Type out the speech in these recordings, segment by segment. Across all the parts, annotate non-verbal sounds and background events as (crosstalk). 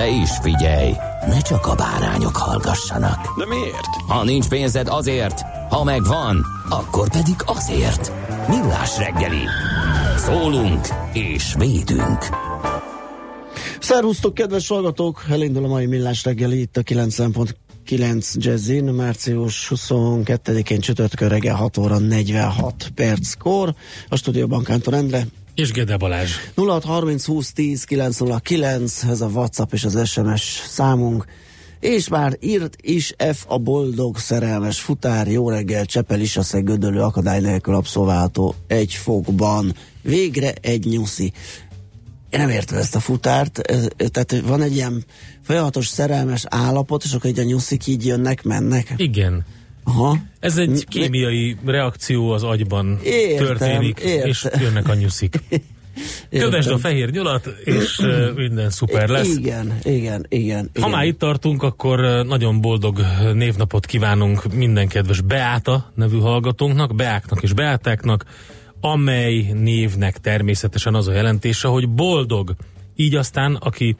De is figyelj, ne csak a bárányok hallgassanak. De miért? Ha nincs pénzed azért, ha megvan, akkor pedig azért. Millás reggeli. Szólunk és védünk. Szervusztok, kedves hallgatók! Elindul a mai millás reggeli itt a 90.9 Jazzin, március 22-én csütörtökön reggel 6 óra 46 perckor. A stúdióban Kántor Endre, És Gede Balázs. 0630 20 10 909, ez a WhatsApp és az SMS számunk. És már írt is F a boldog szerelmes futár, jó reggel, Csepel is a gödölő akadály nélkül abszolválható egy fokban. Végre egy nyuszi. Én nem értem ezt a futárt, ez, tehát van egy ilyen folyamatos szerelmes állapot, és akkor így a nyuszik így jönnek, mennek. Igen. Aha. Ez egy kémiai reakció az agyban Értem, történik, értem. és jönnek a nyuszik. (laughs) Kövesd Értem. a fehér nyolat, és minden szuper lesz. Igen, igen, igen. Ha igen. már itt tartunk, akkor nagyon boldog névnapot kívánunk minden kedves Beáta nevű hallgatónknak, Beáknak és Beátáknak, amely névnek természetesen az a jelentése, hogy boldog. Így aztán, aki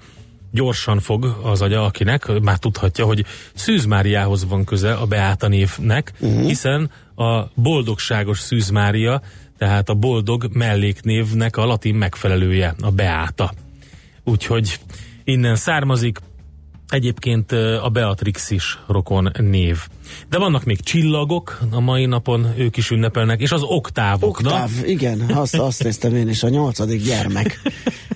gyorsan fog az agya, akinek már tudhatja, hogy Szűz Máriához van köze a Beáta névnek, uh-huh. hiszen a boldogságos Szűz Mária, tehát a boldog melléknévnek a latin megfelelője, a Beáta. Úgyhogy innen származik, Egyébként a Beatrix is rokon név. De vannak még csillagok a mai napon, ők is ünnepelnek, és az oktávok. na? Oktáv, igen, azt, azt néztem én is, a nyolcadik gyermek.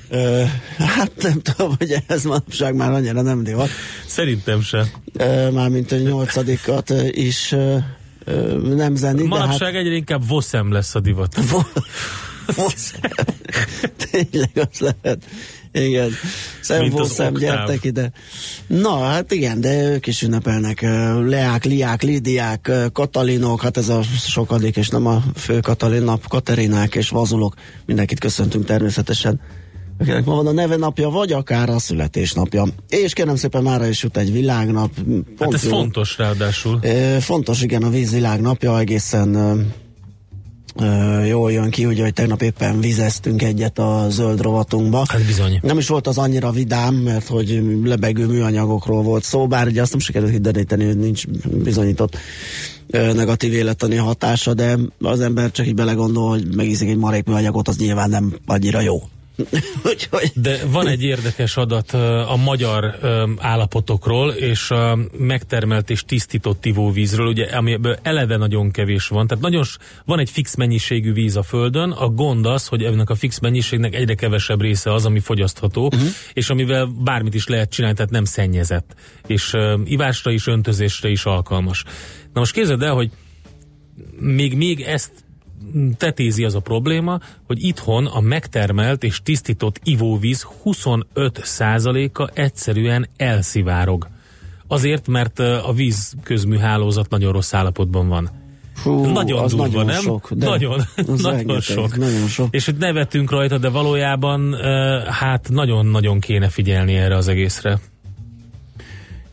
Ö, hát nem tudom, hogy ez manapság már annyira nem divat. Szerintem se. Ö, Mármint a nyolcadikat is ö, ö, nem de hát Manapság egyre inkább voszem lesz a divat. tényleg az lehet. Igen. Szem, Mint az szem, oktáv. gyertek ide. Na, hát igen, de ők is ünnepelnek. Leák, Liák, Lidiák, Katalinok, hát ez a sokadik, és nem a fő Katalin nap, Katerinák és Vazulok. Mindenkit köszöntünk természetesen. Akinek ma van a neve napja, vagy akár a születésnapja. És kérem szépen, mára is jut egy világnap. Pont Hát ez jó. fontos ráadásul. Fontos, igen, a vízvilág napja egészen jól jön ki, ugye, hogy tegnap éppen vizeztünk egyet a zöld rovatunkba. Hát bizony. Nem is volt az annyira vidám, mert hogy lebegő műanyagokról volt szó, bár ugye azt nem sikerült hideníteni, hogy nincs bizonyított negatív élettani hatása, de az ember csak így belegondol, hogy megiszik egy marék műanyagot, az nyilván nem annyira jó. (laughs) Úgyhogy De van egy érdekes adat a magyar állapotokról, és a megtermelt és tisztított ivóvízről, ugye, amiből eleve nagyon kevés van. Tehát nagyon van egy fix mennyiségű víz a Földön, a gond az, hogy ennek a fix mennyiségnek egyre kevesebb része az, ami fogyasztható, uh-huh. és amivel bármit is lehet csinálni, tehát nem szennyezett. És ivásra is, öntözésre is alkalmas. Na most képzeld el, hogy még, még ezt tetézi az a probléma, hogy itthon a megtermelt és tisztított ivóvíz 25%-a egyszerűen elszivárog. Azért, mert a vízközműhálózat nagyon rossz állapotban van. Fú, nagyon az durva, nagyon nem? sok. De nagyon, az (laughs) nagyon rengeteg, sok. Nagyon sok. És hogy nevetünk rajta, de valójában hát nagyon-nagyon kéne figyelni erre az egészre.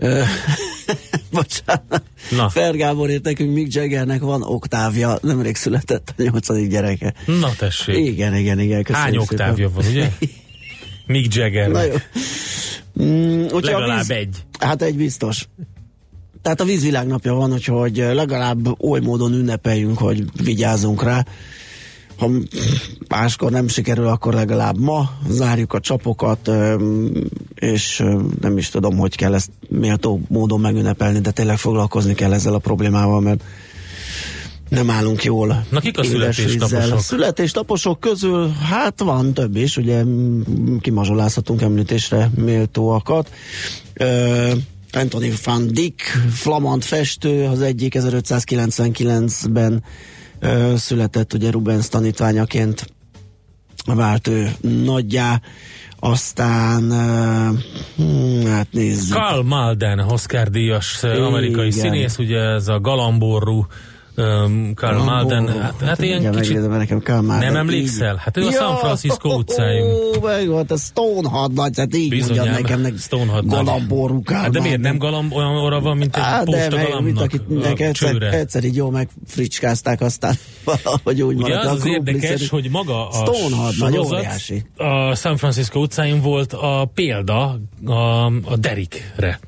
(laughs) Bocsánat. Na. Fergábor írt nekünk, Mick Jaggernek van oktávja, nemrég született a nyolcadik gyereke. Na tessék. Igen, igen, igen. Köszönjük Hány szépen. oktávja van, ugye? (laughs) Mick Jagger. Na jó. Mm, Legalább víz, egy. Hát egy biztos. Tehát a vízvilágnapja van, úgyhogy legalább oly módon ünnepeljünk, hogy vigyázzunk rá. Ha máskor nem sikerül, akkor legalább ma zárjuk a csapokat, és nem is tudom, hogy kell ezt méltó módon megünnepelni, de tényleg foglalkozni kell ezzel a problémával, mert nem állunk jól. Na, kik a születésnaposok? vízzel. Születésnaposok közül, hát van több is, ugye kimazsolázhatunk említésre méltóakat. Ö, Anthony van Dyck, flamand festő, az egyik 1599-ben ö, született, ugye Rubens tanítványaként vált ő nagyjá, aztán uh, hát nézzük. Karl Malden, Oscar díjas ö, Igen. amerikai színész, ugye ez a galamború um, Karl Malden, hát, hát ilyen Igen, kicsit megnézem, nekem kell már. Nem de emlékszel? Hát ő a San Francisco utcáin. Ó, meg volt a Stonehad nagy, hát így Bizonyám, nekem, meg Stonehad nagy. galambború Karl Hát de miért nem Malden. galamb, olyan óra van, mint egy de posta mint galambnak akit a nek egyszer, egyszer így jól megfricskázták, aztán (laughs) valahogy úgy Ugye maradt. az az érdekes, hogy maga a Stonehad nagy, sorozat óriási. a San Francisco utcáin volt a példa a, a Derrickre.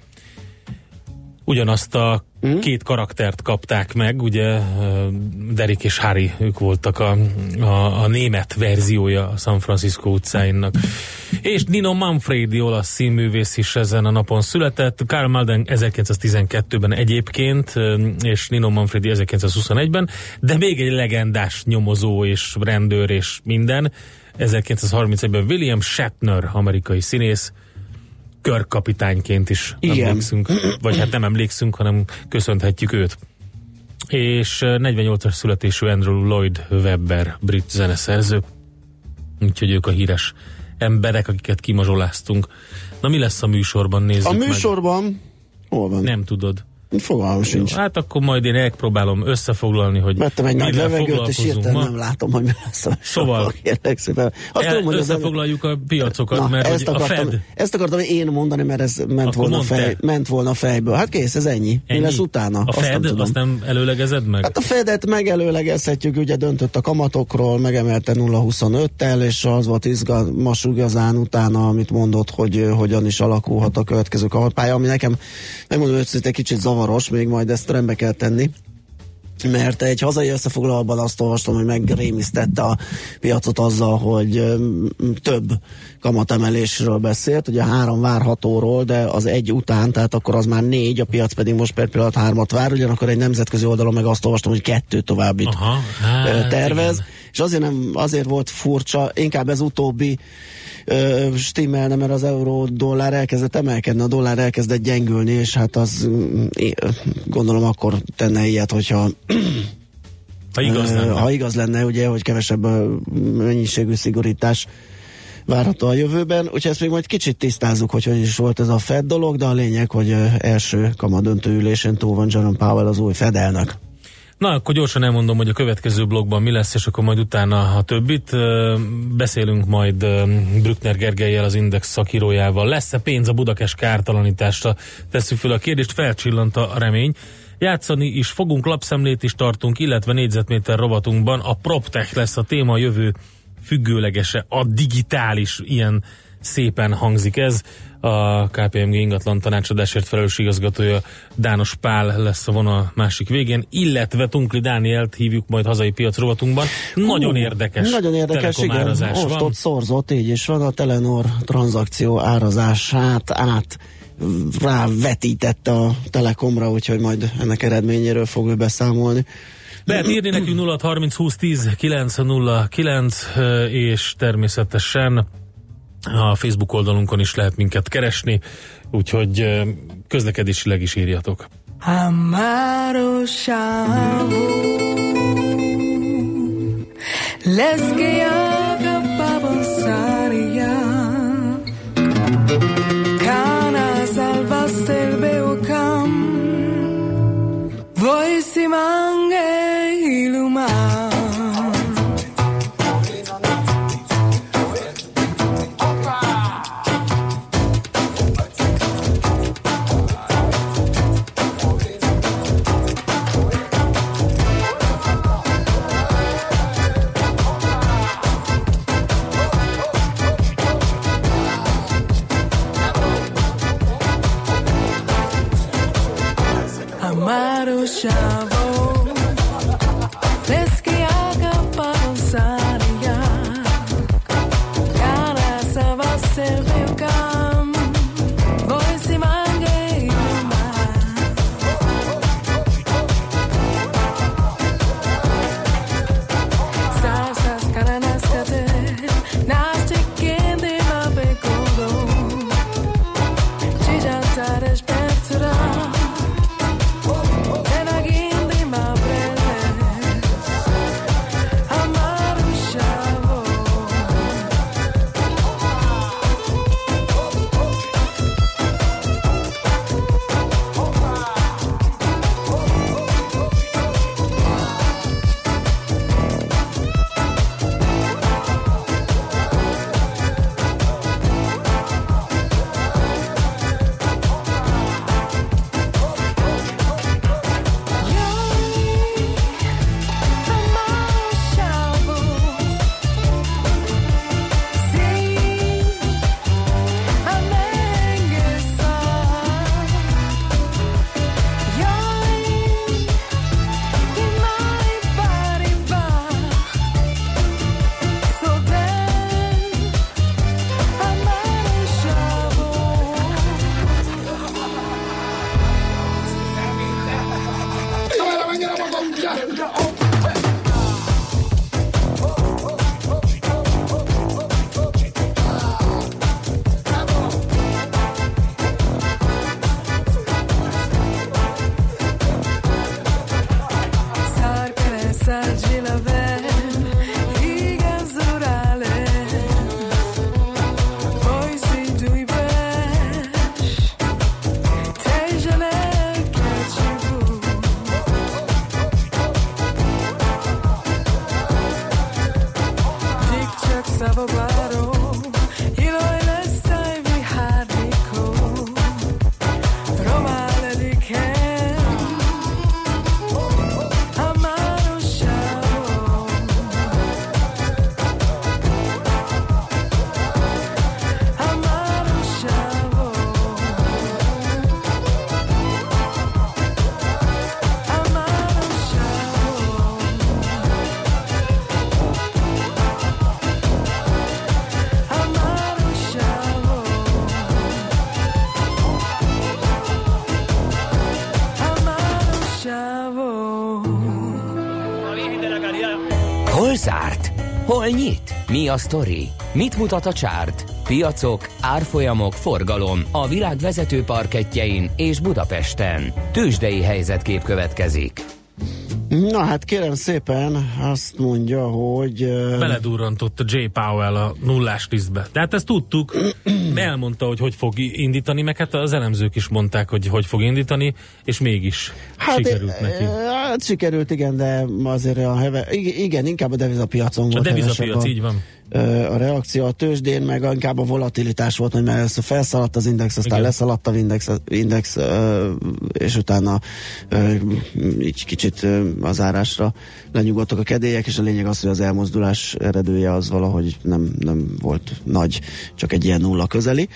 Ugyanazt a Hm? két karaktert kapták meg, ugye Derek és Harry, ők voltak a, a, a német verziója a San Francisco utcáinnak. És Nino Manfredi, olasz színművész is ezen a napon született, Karl Malden 1912-ben egyébként, és Nino Manfredi 1921-ben, de még egy legendás nyomozó és rendőr és minden, 1931-ben William Shatner, amerikai színész, körkapitányként is Igen. emlékszünk, vagy hát nem emlékszünk, hanem köszönhetjük őt. És eh, 48-as születésű Andrew Lloyd Webber, brit zeneszerző, úgyhogy ők a híres emberek, akiket kimazsoláztunk. Na mi lesz a műsorban, nézzük A meg. műsorban, hol van? Nem tudod. Fogalmam sincs. Hát akkor majd én megpróbálom összefoglalni, hogy Vettem egy nagy levegőt, és hirtelen nem látom, hogy mi lesz a (laughs) Szóval- (laughs) kérlek szépen. Azt El, tudom, hogy összefoglaljuk a piacokat, Na, mert ezt hogy a akartam, Fed ezt akartam én mondani, mert ez ment, Akkor volna, fej, ment volna fejből. Hát kész, ez ennyi. ennyi. Mi lesz utána? A azt Fed, nem tudom. azt nem előlegezed meg? Hát a Fedet megelőlegezhetjük, ugye döntött a kamatokról, megemelte 0,25-tel, és az volt izgalmas igazán utána, amit mondott, hogy ö, hogyan is alakulhat a következő kamatpálya, ami nekem, megmondom őszintén, kicsit zavaros, még majd ezt rendbe kell tenni. Mert egy hazai összefoglalóban azt olvastam, hogy megrémisztette a piacot azzal, hogy több kamatemelésről beszélt, ugye három várhatóról, de az egy után, tehát akkor az már négy, a piac pedig most per pillanat hármat vár, ugyanakkor egy nemzetközi oldalon meg azt olvastam, hogy kettő továbbit Aha, hát tervez, igen. és azért, nem, azért volt furcsa, inkább ez utóbbi ö, stimmelne, mert az euró dollár elkezdett emelkedni, a dollár elkezdett gyengülni, és hát az mm, gondolom akkor tenne ilyet, hogyha Ha igaz lenne. Ha igaz lenne, ugye, hogy kevesebb mennyiségű szigorítás várható a jövőben, úgyhogy ezt még majd kicsit tisztázzuk, hogy hogy is volt ez a Fed dolog, de a lényeg, hogy első kamadöntő ülésen túl van Jerome Powell az új Fed elnök. Na, akkor gyorsan elmondom, hogy a következő blogban mi lesz, és akkor majd utána a többit. Beszélünk majd Brückner Gergelyel, az Index szakírójával. Lesz-e pénz a Budakes kártalanításra? Tesszük fel a kérdést, felcsillant a remény. Játszani is fogunk, lapszemlét is tartunk, illetve négyzetméter rovatunkban a PropTech lesz a téma a jövő függőlegese, a digitális, ilyen szépen hangzik ez. A KPMG ingatlan tanácsadásért felelős igazgatója Dános Pál lesz a vonal másik végén, illetve Tunkli Dánielt hívjuk majd hazai piac rovatunkban. Nagyon Hú, érdekes. Nagyon érdekes, igen. Most van. ott szorzott, így is van a Telenor tranzakció árazását át rávetítette a Telekomra, úgyhogy majd ennek eredményéről fog ő beszámolni. Lehet írni nekünk 0 30 20 10 909 és természetesen a Facebook oldalunkon is lehet minket keresni, úgyhogy közlekedésileg is írjatok. Salvastelbeukam Voisimange Iluma Mi a sztori? Mit mutat a csárt? Piacok, árfolyamok, forgalom a világ vezető parketjein és Budapesten. Tősdei helyzetkép következik. Na hát kérem szépen, azt mondja, hogy... ö, Beledurrantott a J. Powell a nullás tisztbe. De hát ezt tudtuk, (clears throat) elmondta, hogy hogy fog indítani, meg hát az elemzők is mondták, hogy hogy fog indítani, és mégis hát, sikerült ö, neki. Hát sikerült, igen, de azért a heve... ig- Igen, inkább a devizapiacon A volt devizapiac, hevesebb így van. A, reakció a tőzsdén, meg inkább a volatilitás volt, hogy mert először felszaladt az index, aztán Igen. leszaladt az index, index és utána így kicsit az árásra lenyugodtak a kedélyek, és a lényeg az, hogy az elmozdulás eredője az valahogy nem, nem volt nagy, csak egy ilyen nulla közeli.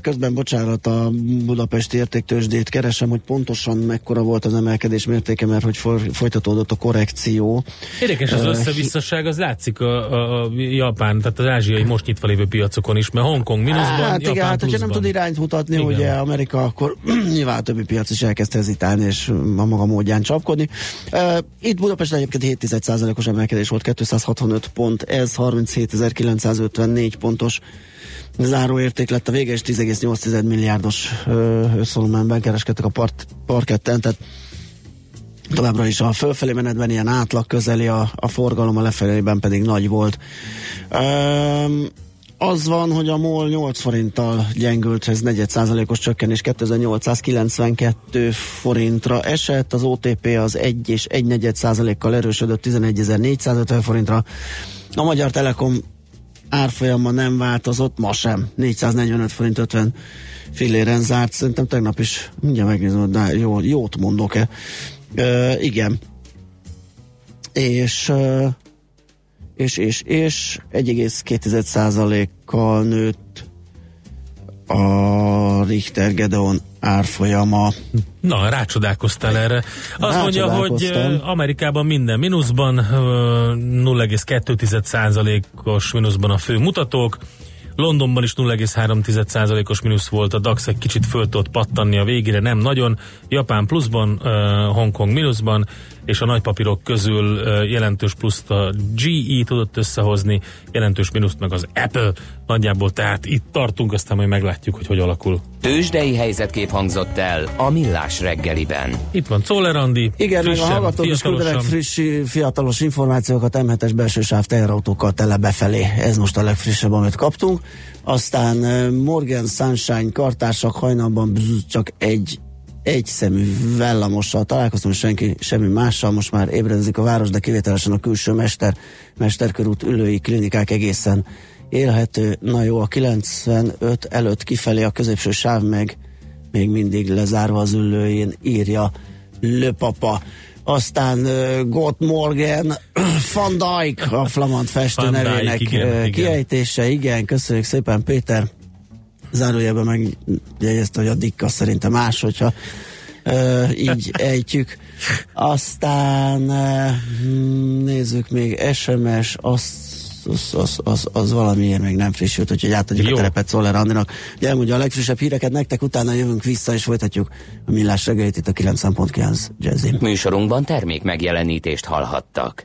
Közben, bocsánat, a budapesti értéktőzsdét keresem, hogy pontosan mekkora volt az emelkedés mértéke, mert hogy folytatódott a korrekció. Érdekes az összevisszaság, az látszik a, a, a Japán, tehát az ázsiai most nyitva lévő piacokon is, mert Hongkong mínuszban, Hát Japán igen, hát hogyha nem tud irányt mutatni, Igen. ugye Amerika, akkor (clears throat) nyilván a többi piac is elkezd hezitálni, és a maga módján csapkodni. Uh, itt Budapesten egyébként 7,1%-os emelkedés volt, 265 pont, ez 37.954 pontos záróérték lett a vége, és 10,8 milliárdos összvolumenben kereskedtek a part, parketten, tehát továbbra is a fölfelé menetben ilyen átlag közeli a, a forgalom, a lefelében pedig nagy volt. Um, az van, hogy a MOL 8 forinttal gyengült, ez 4 százalékos csökkenés 2892 forintra esett, az OTP az 1 és 1 negyed százalékkal erősödött 11450 forintra, a Magyar Telekom árfolyama nem változott, ma sem, 445 forint 50 filléren zárt, szerintem tegnap is, mindjárt megnézem, de jó, jót mondok-e. Ö, igen. És és, és, és 1,2%-kal nőtt a Richter Gedeon árfolyama. Na, rácsodálkoztál erre. Azt mondja, hogy Amerikában minden mínuszban, ö, 0,2%-os mínuszban a fő mutatók, Londonban is 0,3%-os mínusz volt, a DAX egy kicsit föl tudott pattanni a végére, nem nagyon. Japán pluszban, Hongkong mínuszban, és a nagypapírok közül jelentős pluszt a GE tudott összehozni, jelentős mínuszt meg az Apple. Nagyjából tehát itt tartunk, aztán majd meglátjuk, hogy hogy alakul. Tősdei helyzetkép hangzott el a Millás reggeliben. Itt van Czoller Andi, Igen, meg a frissen, hallgatók is küldenek friss, fiatalos információkat, M7-es belső sáv teherautókkal tele befelé. Ez most a legfrissebb, amit kaptunk. Aztán Morgan Sunshine kartársak hajnalban bzz, csak egy egy szemű villamossal találkoztam, senki semmi mással, most már ébredezik a város, de kivételesen a külső mester, mesterkörút ülői klinikák egészen élhető. Na jó, a 95 előtt kifelé a középső sáv meg még mindig lezárva az ülőjén, írja Löpapa. Aztán uh, Gott Morgan, (clears throat) Van Dijk, a flamand festő nevének igen, uh, igen. kiejtése. Igen, köszönjük szépen Péter. Zárójelben megjegyezte, hogy a Dikka szerintem más, hogyha uh, így (laughs) ejtjük. Aztán uh, nézzük még SMS, azt az, az, az, az valamiért még nem frissült, úgyhogy átadjuk Jó. a terepet Szoller Andinak. Elmondja a legfrissebb híreket nektek, utána jövünk vissza és folytatjuk a millás reggelit itt a 9.9 Jazzin. Műsorunkban termék megjelenítést hallhattak.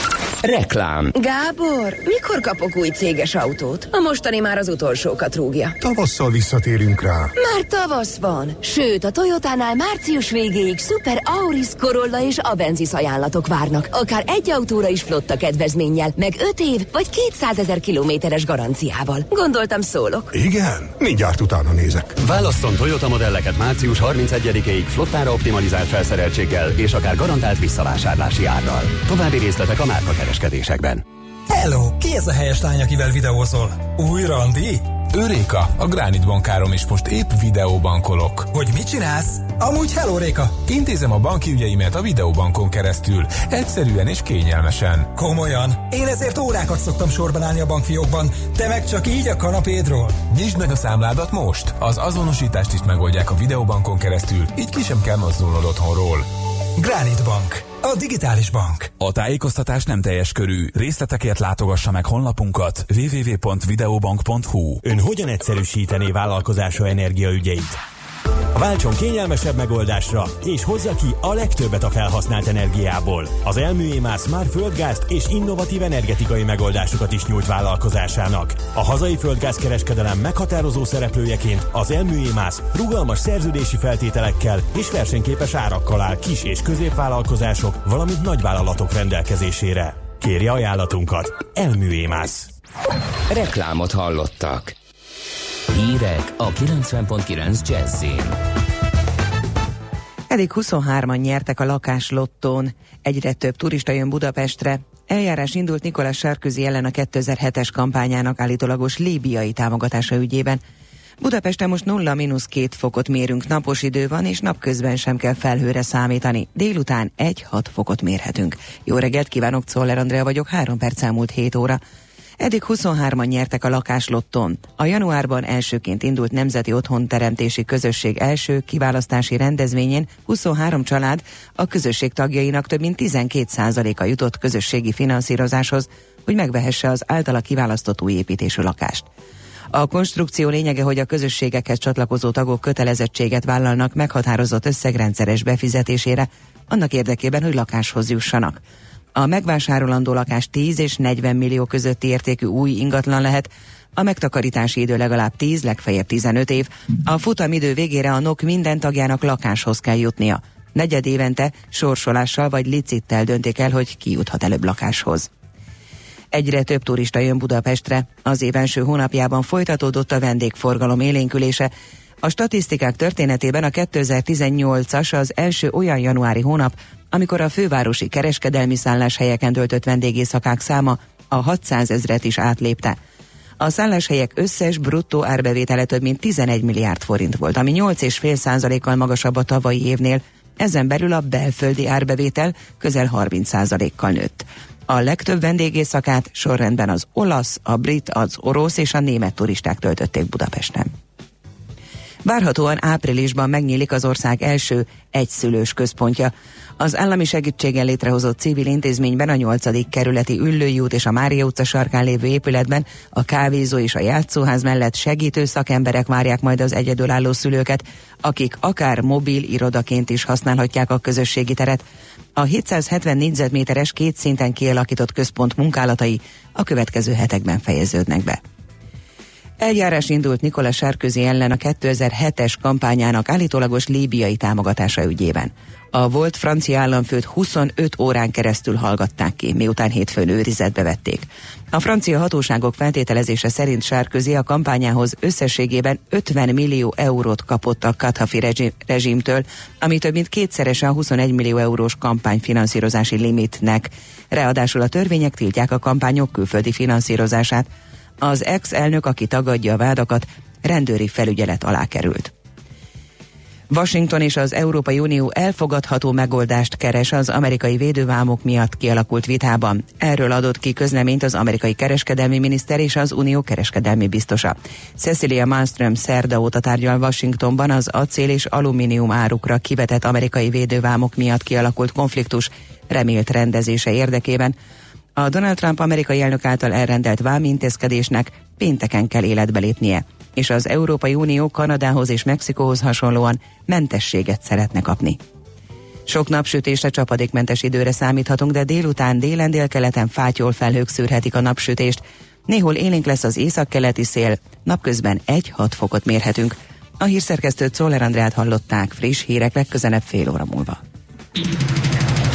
Reklám. Gábor, mikor kapok új céges autót? A mostani már az utolsókat rúgja. Tavasszal visszatérünk rá. Már tavasz van, sőt a Toyotánál március végéig szuper Auris, Corolla és Avensis ajánlatok várnak. Akár egy autóra is flotta kedvezménnyel, meg 5 év vagy 200 ezer kilométeres garanciával. Gondoltam szólok. Igen? Mindjárt utána nézek. Válasszon Toyota modelleket március 31-ig flottára optimalizált felszereltséggel és akár garantált visszavásárlási árral. További részletek a márka kereskedésekben. Hello, ki ez a helyes lány, akivel videózol? Új randi? Őréka, a Gránit bankárom is most épp videóbankolok. Hogy mit csinálsz? Amúgy hello, Réka! Intézem a banki ügyeimet a videóbankon keresztül. Egyszerűen és kényelmesen. Komolyan? Én ezért órákat szoktam sorban állni a bankfiókban, te meg csak így a kanapédról. Nyisd meg a számládat most! Az azonosítást is megoldják a videóbankon keresztül, így ki sem kell mozdulnod otthonról. Granite Bank. A digitális bank. A tájékoztatás nem teljes körű. Részletekért látogassa meg honlapunkat www.videobank.hu Ön hogyan egyszerűsítené vállalkozása energiaügyeit? Váltson kényelmesebb megoldásra, és hozza ki a legtöbbet a felhasznált energiából. Az Elműémász már földgázt és innovatív energetikai megoldásokat is nyújt vállalkozásának. A hazai földgázkereskedelem meghatározó szereplőjeként az Elműémász rugalmas szerződési feltételekkel és versenyképes árakkal áll kis- és középvállalkozások, valamint nagyvállalatok rendelkezésére. Kérje ajánlatunkat! Elműémász! Reklámot hallottak. Hírek a 90.9 Jazzin. Eddig 23-an nyertek a lakáslottón. Egyre több turista jön Budapestre. Eljárás indult Nikolás Sárközi ellen a 2007-es kampányának állítólagos líbiai támogatása ügyében. Budapesten most 0-2 fokot mérünk, napos idő van, és napközben sem kell felhőre számítani. Délután 1-6 fokot mérhetünk. Jó reggelt kívánok, Czoller Andrea vagyok, 3 perc elmúlt 7 óra. Eddig 23-an nyertek a lakáslotton. A januárban elsőként indult Nemzeti Otthonteremtési Közösség első kiválasztási rendezvényén 23 család a közösség tagjainak több mint 12%-a jutott közösségi finanszírozáshoz, hogy megvehesse az általa kiválasztott új építésű lakást. A konstrukció lényege, hogy a közösségekhez csatlakozó tagok kötelezettséget vállalnak meghatározott összegrendszeres befizetésére, annak érdekében, hogy lakáshoz jussanak. A megvásárolandó lakás 10 és 40 millió közötti értékű új ingatlan lehet, a megtakarítási idő legalább 10, legfeljebb 15 év. A futamidő végére a NOK minden tagjának lakáshoz kell jutnia. Negyed évente sorsolással vagy licittel döntik el, hogy ki juthat előbb lakáshoz. Egyre több turista jön Budapestre. Az év első hónapjában folytatódott a vendégforgalom élénkülése. A statisztikák történetében a 2018-as az első olyan januári hónap, amikor a fővárosi kereskedelmi szálláshelyeken töltött vendégészakák száma a 600 ezret is átlépte. A szálláshelyek összes bruttó árbevétele több mint 11 milliárd forint volt, ami 8,5 százalékkal magasabb a tavalyi évnél, ezen belül a belföldi árbevétel közel 30 százalékkal nőtt. A legtöbb vendégészakát sorrendben az olasz, a brit, az orosz és a német turisták töltötték Budapesten. Várhatóan áprilisban megnyílik az ország első egyszülős központja. Az állami segítséggel létrehozott civil intézményben a 8. kerületi Üllői út és a Mária utca sarkán lévő épületben a kávézó és a játszóház mellett segítő szakemberek várják majd az egyedülálló szülőket, akik akár mobil irodaként is használhatják a közösségi teret. A 770 négyzetméteres két szinten kialakított központ munkálatai a következő hetekben fejeződnek be. Eljárás indult Nikola Sárközi ellen a 2007-es kampányának állítólagos líbiai támogatása ügyében. A volt francia államfőt 25 órán keresztül hallgatták ki, miután hétfőn őrizetbe vették. A francia hatóságok feltételezése szerint Sárközi a kampányához összességében 50 millió eurót kapott a Kadhafi rezsim, rezsimtől, ami több mint kétszerese a 21 millió eurós kampányfinanszírozási limitnek. Ráadásul a törvények tiltják a kampányok külföldi finanszírozását. Az ex-elnök, aki tagadja a vádakat, rendőri felügyelet alá került. Washington és az Európai Unió elfogadható megoldást keres az amerikai védővámok miatt kialakult vitában. Erről adott ki közleményt az amerikai kereskedelmi miniszter és az unió kereskedelmi biztosa. Cecilia Malmström szerda óta tárgyal Washingtonban az acél és alumínium árukra kivetett amerikai védővámok miatt kialakult konfliktus remélt rendezése érdekében. A Donald Trump amerikai elnök által elrendelt vámintézkedésnek pénteken kell életbe lépnie és az Európai Unió Kanadához és Mexikóhoz hasonlóan mentességet szeretne kapni. Sok napsütésre csapadékmentes időre számíthatunk, de délután délen délkeleten fátyol felhők szűrhetik a napsütést. Néhol élénk lesz az északkeleti szél, napközben 1-6 fokot mérhetünk. A hírszerkesztőt Szoller Andrát hallották friss hírek legközelebb fél óra múlva.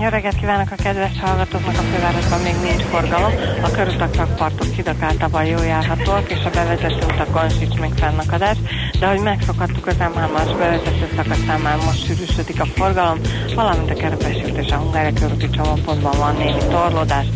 Jó reggelt kívánok a kedves hallgatóknak, a fővárosban még nincs forgalom. A körutak partok hidak általában jól járhatóak, és a bevezető utakon sincs még fennakadás. de ahogy megszokhattuk az M3-as bevezető szakaszán már most sűrűsödik a forgalom, valamint a Kerepesi út és a Hungária körúti csomópontban van némi torlódás.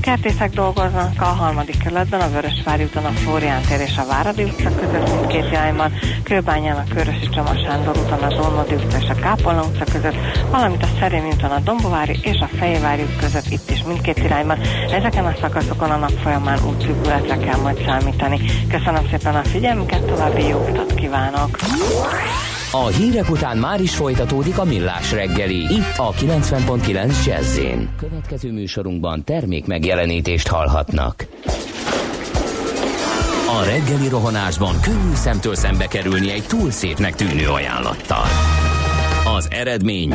Kertészek dolgoznak a harmadik kerületben, a Vörösvári úton a Flórián tér és a Váradi utca között mindkét irányban, Kőbányán a Körösi Csoma Sándor úton a Dolmodi utca és a Kápolna utca között, valamint a Szerémi úton a Dombovári és a Fejévári út között itt is mindkét irányban. Ezeken a szakaszokon a nap folyamán útszűkületre kell majd számítani. Köszönöm szépen a figyelmüket, további jó utat kívánok! A hírek után már is folytatódik a millás reggeli, itt a 90.9 jazz Következő műsorunkban termék megjelenítést hallhatnak. A reggeli rohanásban könnyű szemtől szembe kerülni egy túl szépnek tűnő ajánlattal. Az eredmény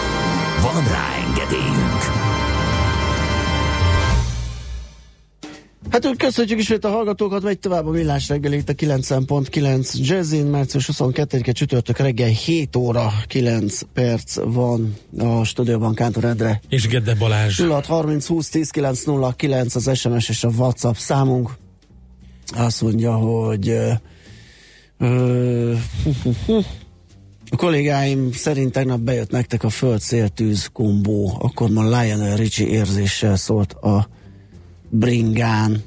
Van rá engedélyünk! Hát úgy köszönjük ismét a hallgatókat, megy tovább a millás reggel itt a 90.9 Jazzin, március 22-e csütörtök reggel 7 óra 9 perc van a stúdióban Kántor Endre. És Gedde Balázs. 06 30 20 10 909 az SMS és a WhatsApp számunk. Azt mondja, hogy ö, ö, kollégáim szerint tegnap bejött nektek a föld széltűz kombó, akkor ma Lionel Richie érzéssel szólt a bringán.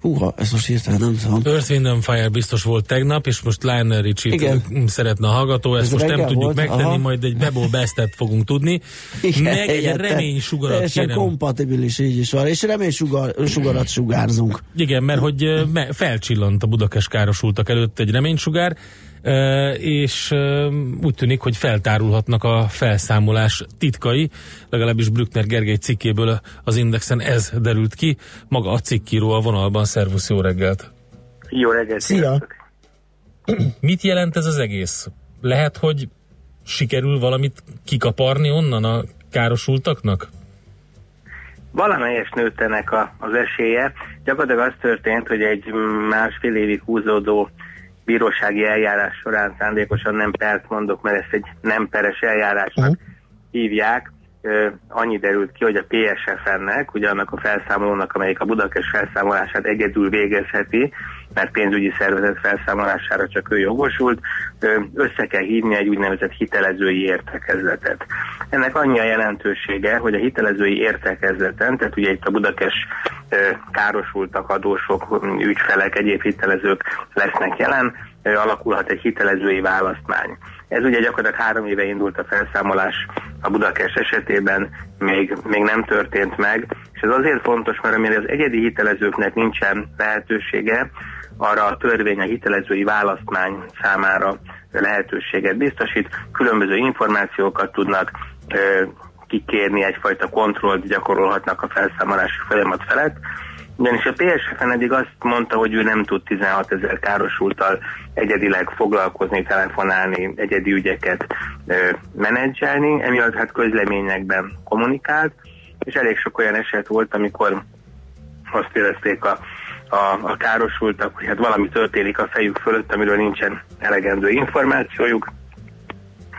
Húha, ez most hirtelen nem tudom. Earth, Wind and Fire biztos volt tegnap, és most Lionel richie szeretne a hallgató, ezt Ez most nem tudjuk volt, megtenni, aha. majd egy Bebo Bestet fogunk tudni. Meg egy remény sugarat Teljesen kérem. kompatibilis, így is van. És remény sugar, sugarat sugárzunk. Igen, mert hogy felcsillant a Budakes károsultak előtt egy reménysugár, és úgy tűnik, hogy feltárulhatnak a felszámolás titkai, legalábbis Brückner Gergely cikkéből az Indexen ez derült ki. Maga a cikkíró a vonalban, szervusz, jó reggelt! Jó reggelt! Szia! Mit jelent ez az egész? Lehet, hogy sikerül valamit kikaparni onnan a károsultaknak? Valamelyes nőtt ennek a, az esélye. Gyakorlatilag az történt, hogy egy másfél évig húzódó bírósági eljárás során szándékosan nem pert mondok, mert ezt egy nem peres eljárásnak uh-huh. hívják. Annyi derült ki, hogy a PSF-ennek, ugye annak a felszámolónak, amelyik a Budakes felszámolását egyedül végezheti, mert pénzügyi szervezet felszámolására csak ő jogosult, össze kell hívni egy úgynevezett hitelezői értekezletet. Ennek annyi a jelentősége, hogy a hitelezői értekezleten, tehát ugye itt a Budakes károsultak, adósok, ügyfelek, egyéb hitelezők lesznek jelen, alakulhat egy hitelezői választmány. Ez ugye gyakorlatilag három éve indult a felszámolás a Budakes esetében, még, még nem történt meg, és ez azért fontos, mert amire az egyedi hitelezőknek nincsen lehetősége, arra a törvény a hitelezői választmány számára lehetőséget biztosít, különböző információkat tudnak kikérni, egyfajta kontrollt gyakorolhatnak a felszámolási folyamat felett, ugyanis a PSF-en eddig azt mondta, hogy ő nem tud 16 ezer károsultal egyedileg foglalkozni, telefonálni, egyedi ügyeket ö, menedzselni, emiatt hát közleményekben kommunikált, és elég sok olyan eset volt, amikor azt érezték a, a, a károsultak, hogy hát valami történik a fejük fölött, amiről nincsen elegendő információjuk.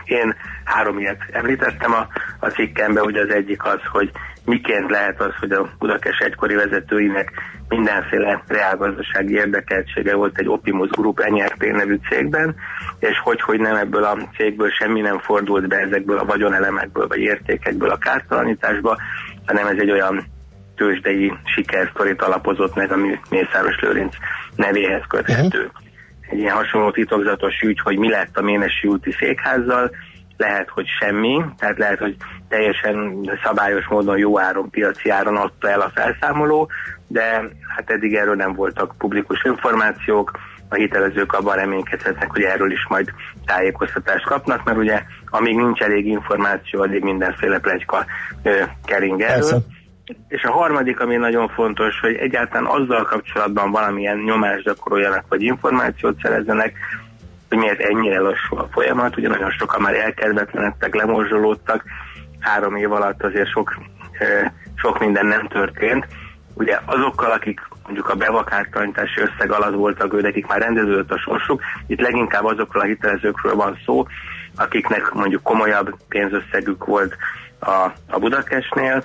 Én három ilyet említettem a, a cikkemben, hogy az egyik az, hogy miként lehet az, hogy a Budakes egykori vezetőinek mindenféle reálgazdasági érdekeltsége volt egy Opimus Group NRT nevű cégben, és hogy, hogy nem ebből a cégből semmi nem fordult be ezekből a vagyonelemekből vagy értékekből a kártalanításba, hanem ez egy olyan tőzsdei sikersztorit alapozott meg, ami Mészáros Lőrinc nevéhez köthető. Egy ilyen hasonló titokzatos ügy, hogy mi lett a Ménesi úti székházzal, lehet, hogy semmi, tehát lehet, hogy teljesen szabályos módon jó áron, piaci áron adta el a felszámoló, de hát eddig erről nem voltak publikus információk, a hitelezők abban reménykedhetnek, hogy erről is majd tájékoztatást kapnak, mert ugye amíg nincs elég információ, addig mindenféle plegyka kering erről. Persze. És a harmadik, ami nagyon fontos, hogy egyáltalán azzal kapcsolatban valamilyen nyomást gyakoroljanak, vagy információt szerezzenek, hogy miért ennyire lassú a folyamat. Ugye nagyon sokan már elkedvetlenedtek, lemorzsolódtak. Három év alatt azért sok, sok minden nem történt. Ugye azokkal, akik mondjuk a bevakártalanítási összeg alatt voltak, ő nekik már rendeződött a sorsuk. Itt leginkább azokról a hitelezőkről van szó, akiknek mondjuk komolyabb pénzösszegük volt a, a Budakesnél,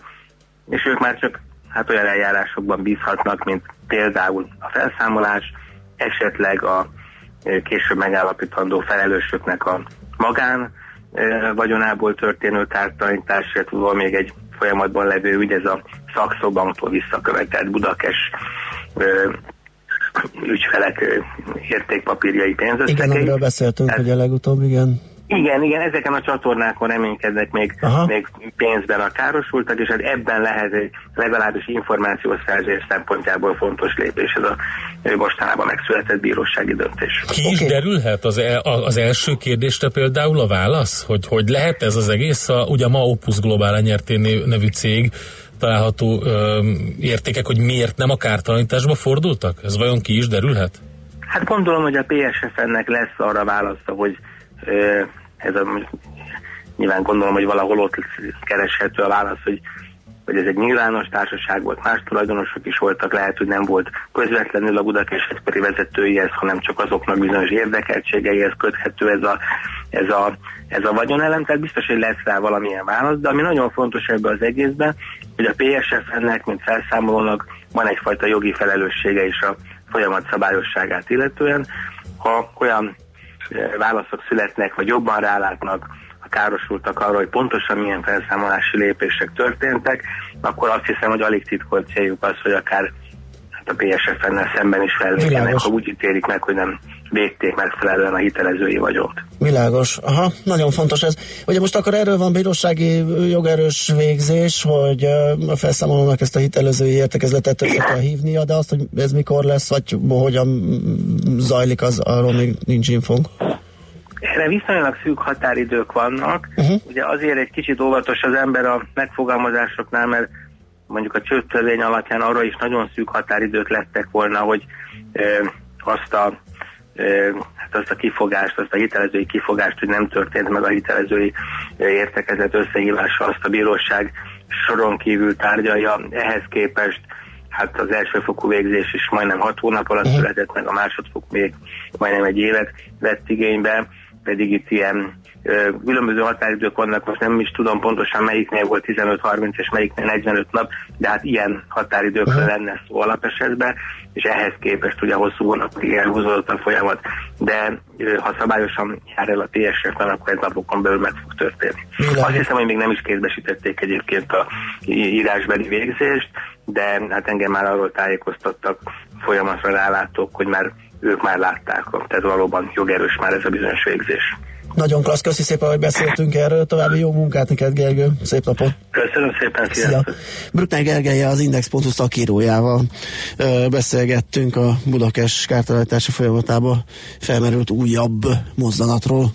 és ők már csak hát olyan eljárásokban bízhatnak, mint például a felszámolás, esetleg a később megállapítandó felelősöknek a magán vagyonából történő kártalanítás, illetve még egy folyamatban levő ügy, ez a szakszobanktól visszakövetett Budakes ügyfelek értékpapírjai pénzösszegei. Igen, amiről beszéltünk, hogy a legutóbb, igen. Igen, igen, ezeken a csatornákon reménykednek még, még pénzben a károsultak, és hát ebben lehet egy legalábbis információszerzés szempontjából fontos lépés ez a mostanában megszületett bírósági döntés. Ki is okay. derülhet az, el, az első kérdésre például a válasz, hogy, hogy lehet ez az egész, a, ugye ma Opus Global NRT nevű cég található ö, értékek, hogy miért nem a kártalanításba fordultak? Ez vajon ki is derülhet? Hát gondolom, hogy a PSF-ennek lesz arra válasza, hogy ez a, nyilván gondolom, hogy valahol ott kereshető a válasz, hogy, hogy ez egy nyilvános társaság volt, más tulajdonosok is voltak, lehet, hogy nem volt közvetlenül a Budakes egykori vezetőihez, hanem csak azoknak bizonyos érdekeltségeihez köthető ez a, ez a, ez a vagyonelem, tehát biztos, hogy lesz rá valamilyen válasz, de ami nagyon fontos ebben az egészben, hogy a PSF-ennek, mint felszámolónak van egyfajta jogi felelőssége is a folyamat szabályosságát illetően. Ha olyan válaszok születnek, vagy jobban rálátnak a károsultak arra, hogy pontosan milyen felszámolási lépések történtek, akkor azt hiszem, hogy alig titkolt céljuk az, hogy akár a PSF-nel szemben is fellépjenek, ha úgy ítélik meg, hogy nem végték megfelelően a hitelezői vagyont. Világos. Aha, nagyon fontos ez. Ugye most akkor erről van bírósági jogerős végzés, hogy a felszámolónak ezt a hitelezői értekezletet össze kell hívnia, de azt, hogy ez mikor lesz, vagy hogyan zajlik, az arról még nincs infónk. Erre viszonylag szűk határidők vannak. Uh-huh. Ugye azért egy kicsit óvatos az ember a megfogalmazásoknál, mert mondjuk a csőttörvény alapján arra is nagyon szűk határidők lettek volna, hogy e, azt a hát azt a kifogást, azt a hitelezői kifogást, hogy nem történt meg a hitelezői értekezet összehívása, azt a bíróság soron kívül tárgyalja. Ehhez képest hát az elsőfokú végzés is majdnem hat hónap alatt uh-huh. született, meg a másodfok még majdnem egy évet vett igénybe, pedig itt ilyen különböző határidők vannak, most nem is tudom pontosan melyiknél volt 15-30 és melyiknél 45 nap, de hát ilyen határidőkre lenne szó alapesetben, és ehhez képest ugye hosszú hónapig elhúzódott a folyamat, de ha szabályosan jár el a TSF-ben, akkor egy napokon belül meg fog történni. Milyen? Azt hiszem, hogy még nem is kézbesítették egyébként a írásbeli végzést, de hát engem már arról tájékoztattak folyamatra rálátók, hogy már ők már látták, tehát valóban jogerős már ez a bizonyos végzés. Nagyon klassz, köszi szépen, hogy beszéltünk erről. További jó munkát neked, Gergő. Szép napot. Köszönöm szépen, szia. Brückner Gergelye az Index.hu szakírójával ö, beszélgettünk a Budakes kártalanítása folyamatában felmerült újabb mozzanatról.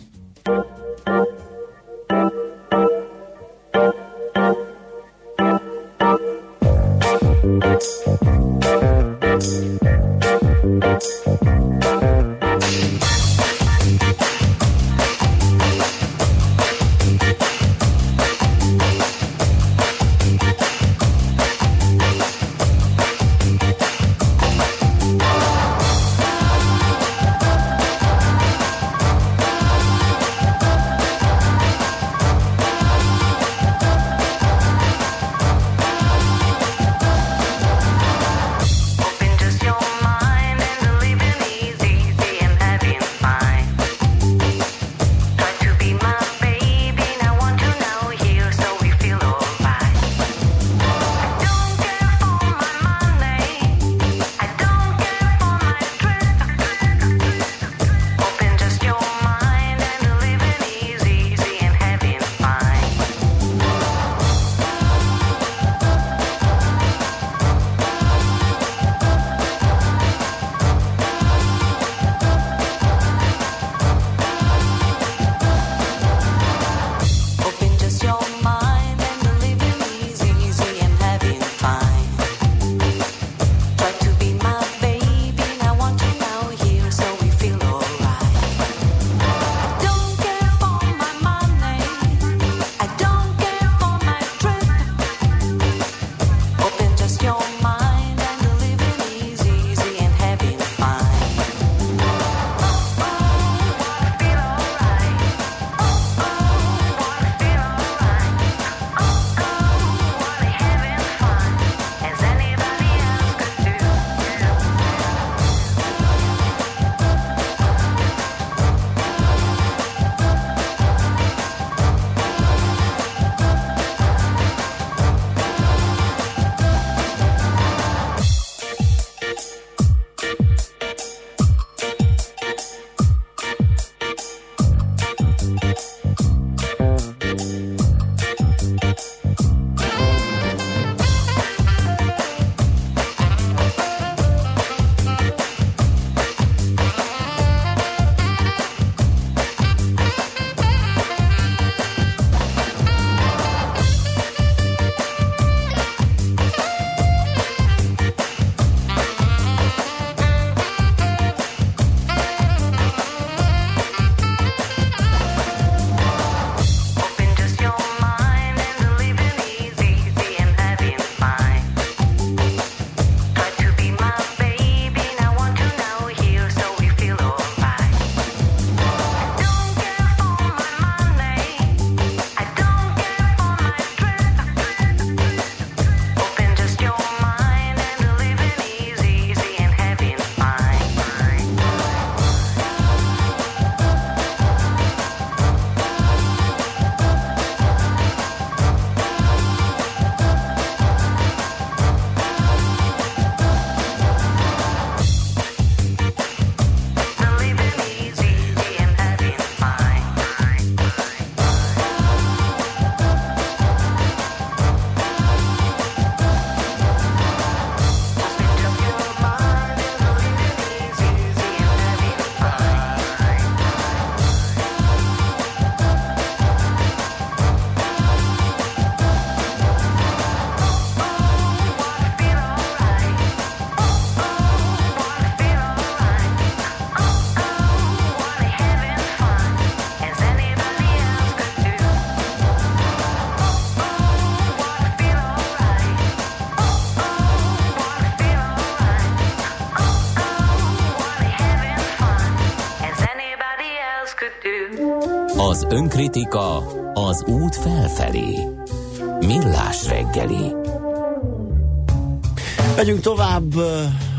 Az út felfelé. Millás reggeli. Megyünk tovább,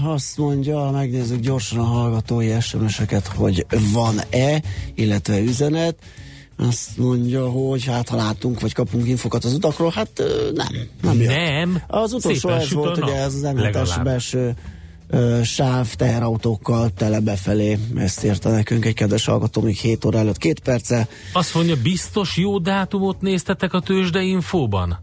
azt mondja, megnézzük gyorsan a hallgatói SMS-eket, hogy van-e, illetve üzenet. Azt mondja, hogy hát ha látunk, vagy kapunk infokat az utakról, hát nem, nem jött. Nem. Az utolsó Szépen ez volt, ugye ez az Legalább. belső sáv teherautókkal tele befelé. Ezt írta nekünk egy kedves hallgató, még 7 óra előtt két perce. Azt mondja, biztos jó dátumot néztetek a tőzsdeinfóban?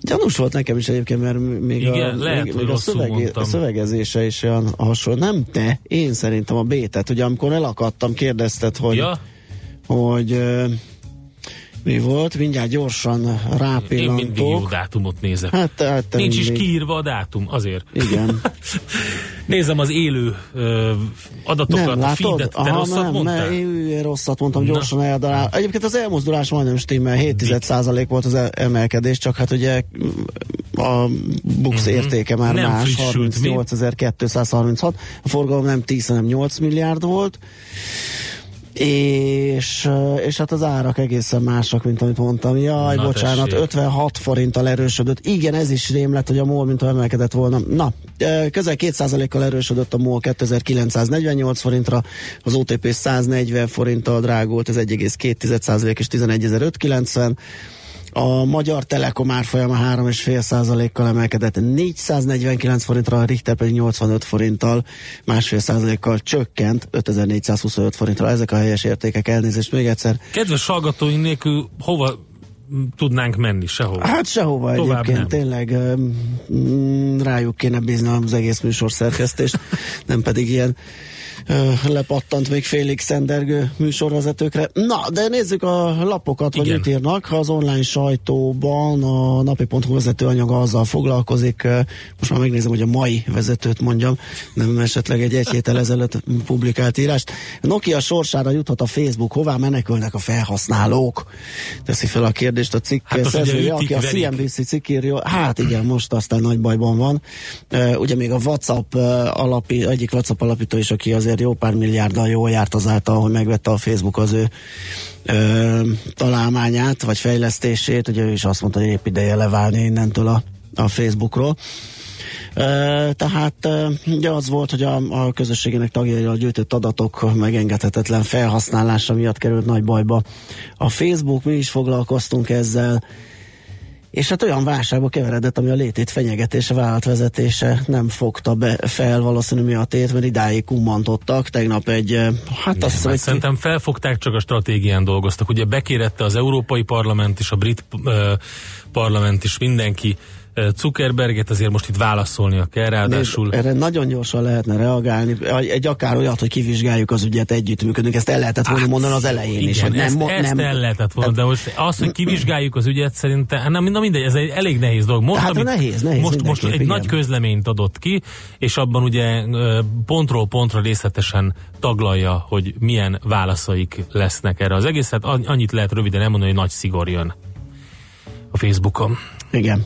Gyanús volt nekem is egyébként, mert még, Igen, a, lehet, még, a, mondtam. a szövegezése is olyan hasonló. Nem te, én szerintem a B-tet. Ugye amikor elakadtam, kérdezted, hogy, Ja. hogy mi volt, mindjárt gyorsan Én mindig jó rápillantok. dátumot nézek. Hát, hát te Nincs is mindig. kiírva a dátum, azért. Igen. (laughs) Nézem az élő ö, adatokat, nem, a látod? feedet, te Aha, rosszat nem, mondtál? mert én rosszat mondtam, Na. gyorsan eldarál. Egyébként az elmozdulás majdnem stimmel, 7% volt az el- emelkedés, csak hát ugye a bux Mhm. értéke már Nem más, frissült, mi? 38.236, a forgalom nem 10, hanem 8 milliárd volt, és, és hát az árak egészen másak, mint amit mondtam. Jaj, Na, bocsánat, tessék. 56 forinttal erősödött. Igen, ez is rém lett, hogy a MOL, mint emelkedett volna. Na, közel 2%-kal erősödött a MOL 2948 forintra, az OTP 140 forinttal drágult, ez 1,2% és 11.590. A Magyar Telekom árfolyama 3,5%-kal emelkedett 449 forintra, a Richter pedig 85 forinttal, másfél százalékkal csökkent 5425 forintra. Ezek a helyes értékek, elnézést még egyszer. Kedves hallgatóink nélkül hova tudnánk menni? Sehova. Hát sehova Tovább egyébként, nem. tényleg mm, rájuk kéne bízni az egész műsor szerkesztést, (laughs) nem pedig ilyen lepattant még félig szendergő műsorvezetőkre. Na, de nézzük a lapokat, hogy Igen. mit írnak. Az online sajtóban a napi.hu vezető anyaga azzal foglalkozik, most már megnézem, hogy a mai vezetőt mondjam, nem esetleg egy egy héttel ezelőtt publikált írást. Nokia sorsára juthat a Facebook, hová menekülnek a felhasználók? Teszi fel a kérdést a cikk Hát szerzője, aki a. CNBC cikk írja. Hát igen, most aztán nagy bajban van. Ugye még a WhatsApp alapi, egyik WhatsApp alapító is, aki azért jó pár milliárddal jól járt azáltal, hogy megvette a Facebook az ő ö, találmányát, vagy fejlesztését, ugye ő is azt mondta, hogy épp ideje leválni innentől a, a Facebookról. Ö, tehát ö, ugye az volt, hogy a, a közösségének tagjairól gyűjtött adatok megengedhetetlen felhasználása miatt került nagy bajba. A Facebook, mi is foglalkoztunk ezzel, és hát olyan válságba keveredett, ami a létét fenyegetése, vállalatvezetése nem fogta be fel valószínű miattét, mert idáig kummantottak. Tegnap egy, eh, hát azt hiszem, Hát szerintem felfogták, csak a stratégián dolgoztak. Ugye bekérette az Európai Parlament és a Brit ö, Parlament is mindenki Zuckerberget, azért most itt válaszolnia kell, ráadásul... Nézd, erre nagyon gyorsan lehetne reagálni, egy akár olyat, hogy kivizsgáljuk az ügyet, együttműködünk, ezt el lehetett volna mondani az elején Igen, is. hogy ezt, mo- ezt el lehetett volna, de most az, hogy kivizsgáljuk az ügyet, szerintem, hát nem, na mindegy, ez egy elég nehéz dolog. Most, Hát amit- nehéz, nehéz most, most egy mindenképp, nagy igen. közleményt adott ki, és abban ugye pontról pontra részletesen taglalja, hogy milyen válaszaik lesznek erre az egészet. An- Annyit lehet röviden elmondani, hogy nagy szigor jön a Facebookon. Igen.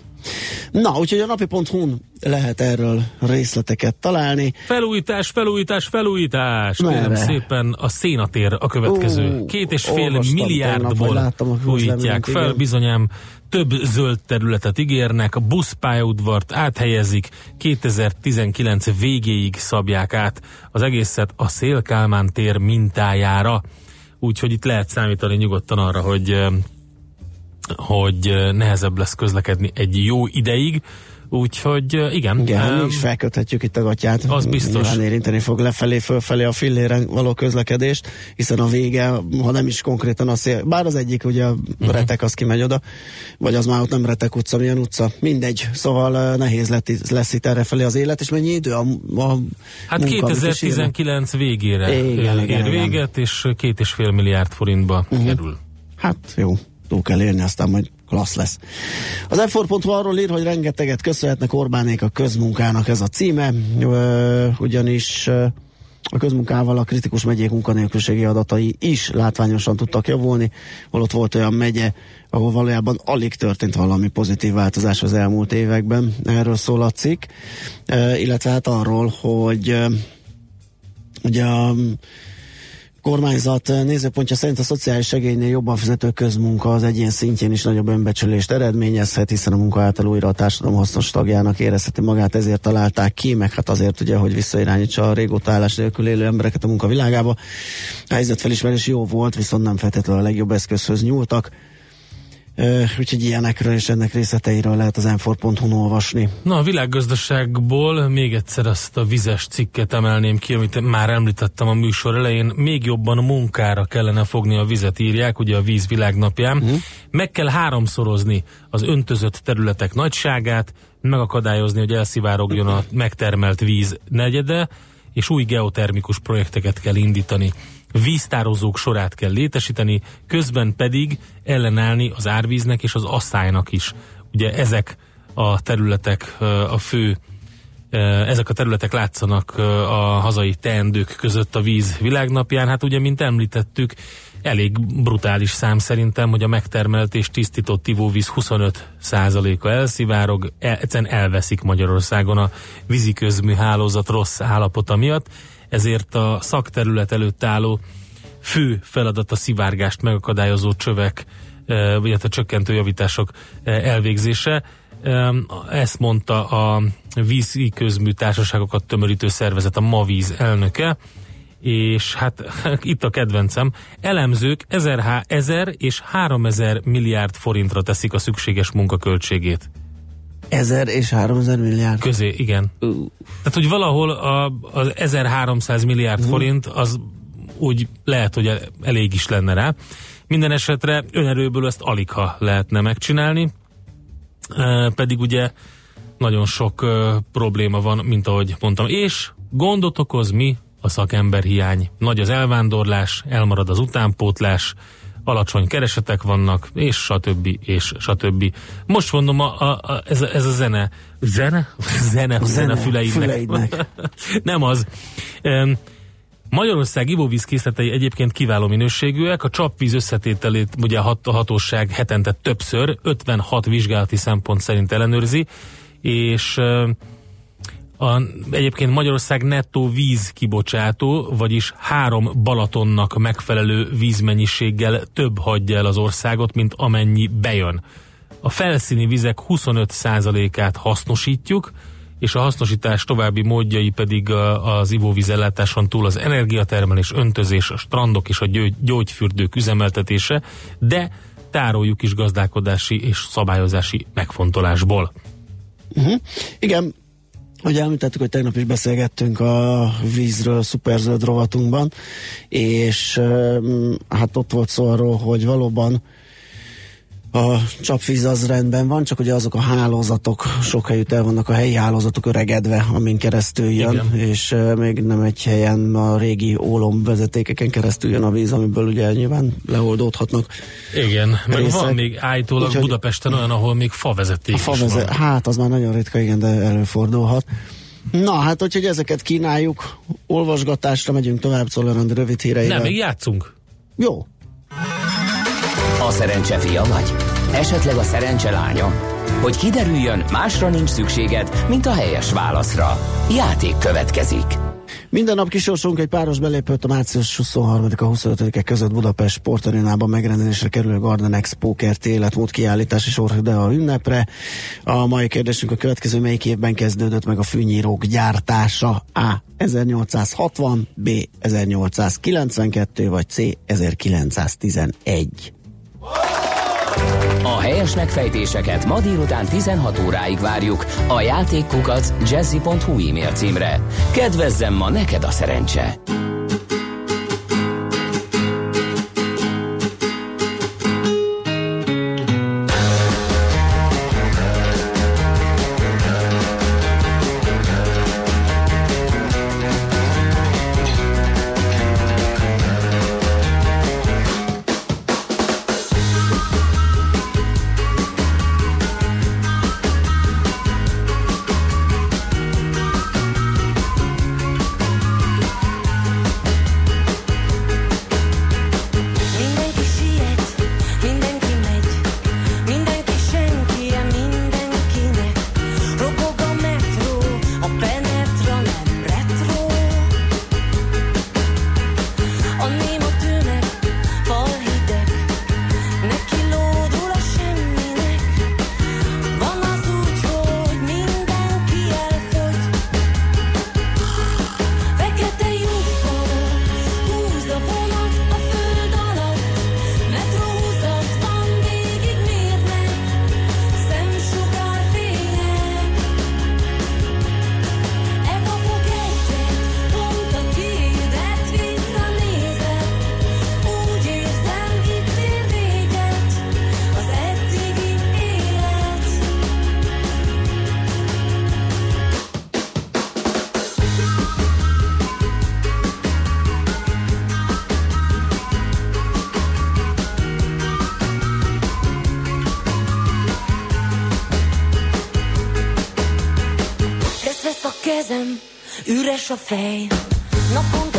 Na, úgyhogy a napi.hu-n lehet erről részleteket találni. Felújítás, felújítás, felújítás. Kérem Merre? szépen a szénatér a következő. Ó, Két és fél milliárdból láttam újítják fel, igen. bizonyám több zöld területet ígérnek, a buszpályaudvart áthelyezik, 2019 végéig szabják át az egészet a Szélkálmán tér mintájára. Úgyhogy itt lehet számítani nyugodtan arra, hogy eh, hogy eh, nehezebb lesz közlekedni egy jó ideig, úgyhogy igen. Igen, em, mi is felköthetjük itt a gatyát. Az biztos. Nyilván érinteni fog lefelé, fölfelé a filléren való közlekedést, hiszen a vége, ha nem is konkrétan a szél, bár az egyik ugye a Mhm. retek az kimegy oda, vagy az már ott nem retek utca, milyen utca, mindegy, szóval eh, nehéz lett, lesz itt errefelé az élet, és mennyi idő a, a Hát munka, amit is írnak. 2019 végére Igen, igen, igen, ér igen. véget, és két és fél milliárd forintba uh-huh. kerül. Hát jó, túl kell érni, aztán majd klassz lesz. Az f arról ír, hogy rengeteget köszönhetnek Orbánék a közmunkának ez a címe, ö, ugyanis a közmunkával a kritikus megyék munkanélküliségi adatai is látványosan tudtak javulni, holott volt olyan megye, ahol valójában alig történt valami pozitív változás az elmúlt években. Erről szól a cikk, illetve hát arról, hogy ugye a kormányzat nézőpontja szerint a szociális segélynél jobban fizető közmunka az egyén szintjén is nagyobb önbecsülést eredményezhet, hiszen a munka által újra a társadalom hasznos tagjának érezheti magát, ezért találták ki, meg hát azért ugye, hogy visszairányítsa a régóta állás nélkül élő embereket a munkavilágába. A helyzetfelismerés jó volt, viszont nem feltétlenül a legjobb eszközhöz nyúltak. Úgyhogy ilyenekről és ennek részleteiről lehet az enfor.hu-n olvasni. Na, a világgazdaságból még egyszer azt a vizes cikket emelném ki, amit már említettem a műsor elején. Még jobban a munkára kellene fogni a vizet, írják, ugye a víz világnapján. Uh-huh. Meg kell háromszorozni az öntözött területek nagyságát, megakadályozni, hogy elszivárogjon a megtermelt víz negyede, és új geotermikus projekteket kell indítani víztározók sorát kell létesíteni, közben pedig ellenállni az árvíznek és az asszálynak is. Ugye ezek a területek a fő ezek a területek látszanak a hazai teendők között a víz világnapján. Hát ugye, mint említettük, elég brutális szám szerintem, hogy a megtermelt és tisztított ivóvíz 25%-a elszivárog, el, egyszerűen elveszik Magyarországon a víziközmű hálózat rossz állapota miatt ezért a szakterület előtt álló fő feladat a szivárgást megakadályozó csövek, e, a csökkentő javítások e, elvégzése. E, ezt mondta a vízi közmű társaságokat tömörítő szervezet, a MAVíz elnöke, és hát (laughs) itt a kedvencem, elemzők 1000, 1000 és 3000 milliárd forintra teszik a szükséges munkaköltségét. 1000 és 3000 milliárd. Közé, igen. Uh. Tehát, hogy valahol a, az 1300 milliárd uh. forint az úgy lehet, hogy elég is lenne rá. Minden esetre önerőből ezt alig ha lehetne megcsinálni, e, pedig ugye nagyon sok e, probléma van, mint ahogy mondtam. És gondot okoz mi? A szakemberhiány. Nagy az elvándorlás, elmarad az utánpótlás, alacsony keresetek vannak, és stb. és stb. Most mondom, a, a, a, ez, a, ez a zene, zene? (laughs) Zene, zene, zene füleidnek. füleidnek. (laughs) Nem az. Um, Magyarország ivóvíz készletei egyébként kiváló minőségűek, a csapvíz összetételét ugye a hatóság hetente többször, 56 vizsgálati szempont szerint ellenőrzi, és a, egyébként Magyarország nettó víz kibocsátó, vagyis három Balatonnak megfelelő vízmennyiséggel több hagyja el az országot, mint amennyi bejön. A felszíni vizek 25%-át hasznosítjuk, és a hasznosítás további módjai pedig az ivóvízellátáson túl az energiatermelés, öntözés, a strandok és a gyógyfürdők üzemeltetése, de tároljuk is gazdálkodási és szabályozási megfontolásból. Uh-huh. Igen, Ugye említettük, hogy tegnap is beszélgettünk a vízről szuperzöld rovatunkban, és hát ott volt szó arról, hogy valóban a csapvíz az rendben van, csak ugye azok a hálózatok sok helyütt el vannak a helyi hálózatok öregedve, amin keresztül jön, Igen. és uh, még nem egy helyen a régi ólom vezetékeken keresztül jön a víz, amiből ugye nyilván leoldódhatnak. Igen, meg részek. van még állítólag Úgyhogy, Budapesten olyan, ahol még favezeték a fa vezet, Hát, az már nagyon ritka, igen, de előfordulhat. Na, hát, úgyhogy ezeket kínáljuk, olvasgatásra megyünk tovább, Czoller rövid híreivel. Nem, még játszunk. Jó. A szerencse fia vagy? Esetleg a szerencse lánya? Hogy kiderüljön, másra nincs szükséged, mint a helyes válaszra. Játék következik. Minden nap kisorsolunk egy páros belépőt a március 23-a 25-e között Budapest sportarénában megrendezésre kerülő Garden Expo kert életmód kiállítás és a ünnepre. A mai kérdésünk a következő, melyik évben kezdődött meg a fűnyírók gyártása? A. 1860, B. 1892, vagy C. 1911. A helyes megfejtéseket ma délután 16 óráig várjuk a játékkukat jazzy.hu e-mail címre. Kedvezzem ma neked a szerencse! Üres a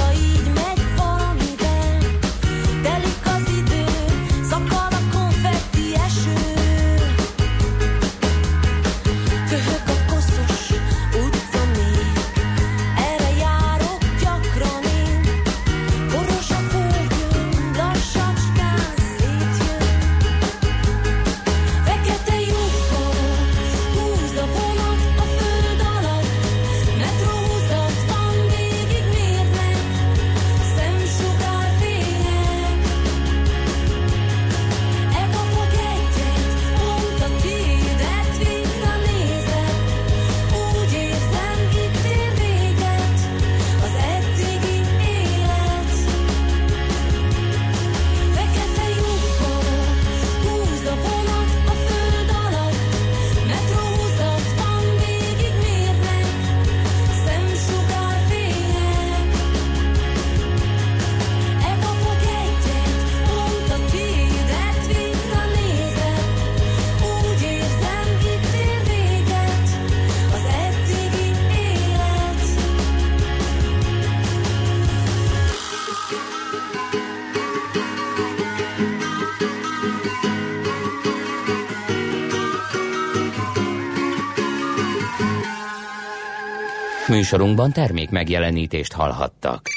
Műsorunkban termék megjelenítést hallhattak.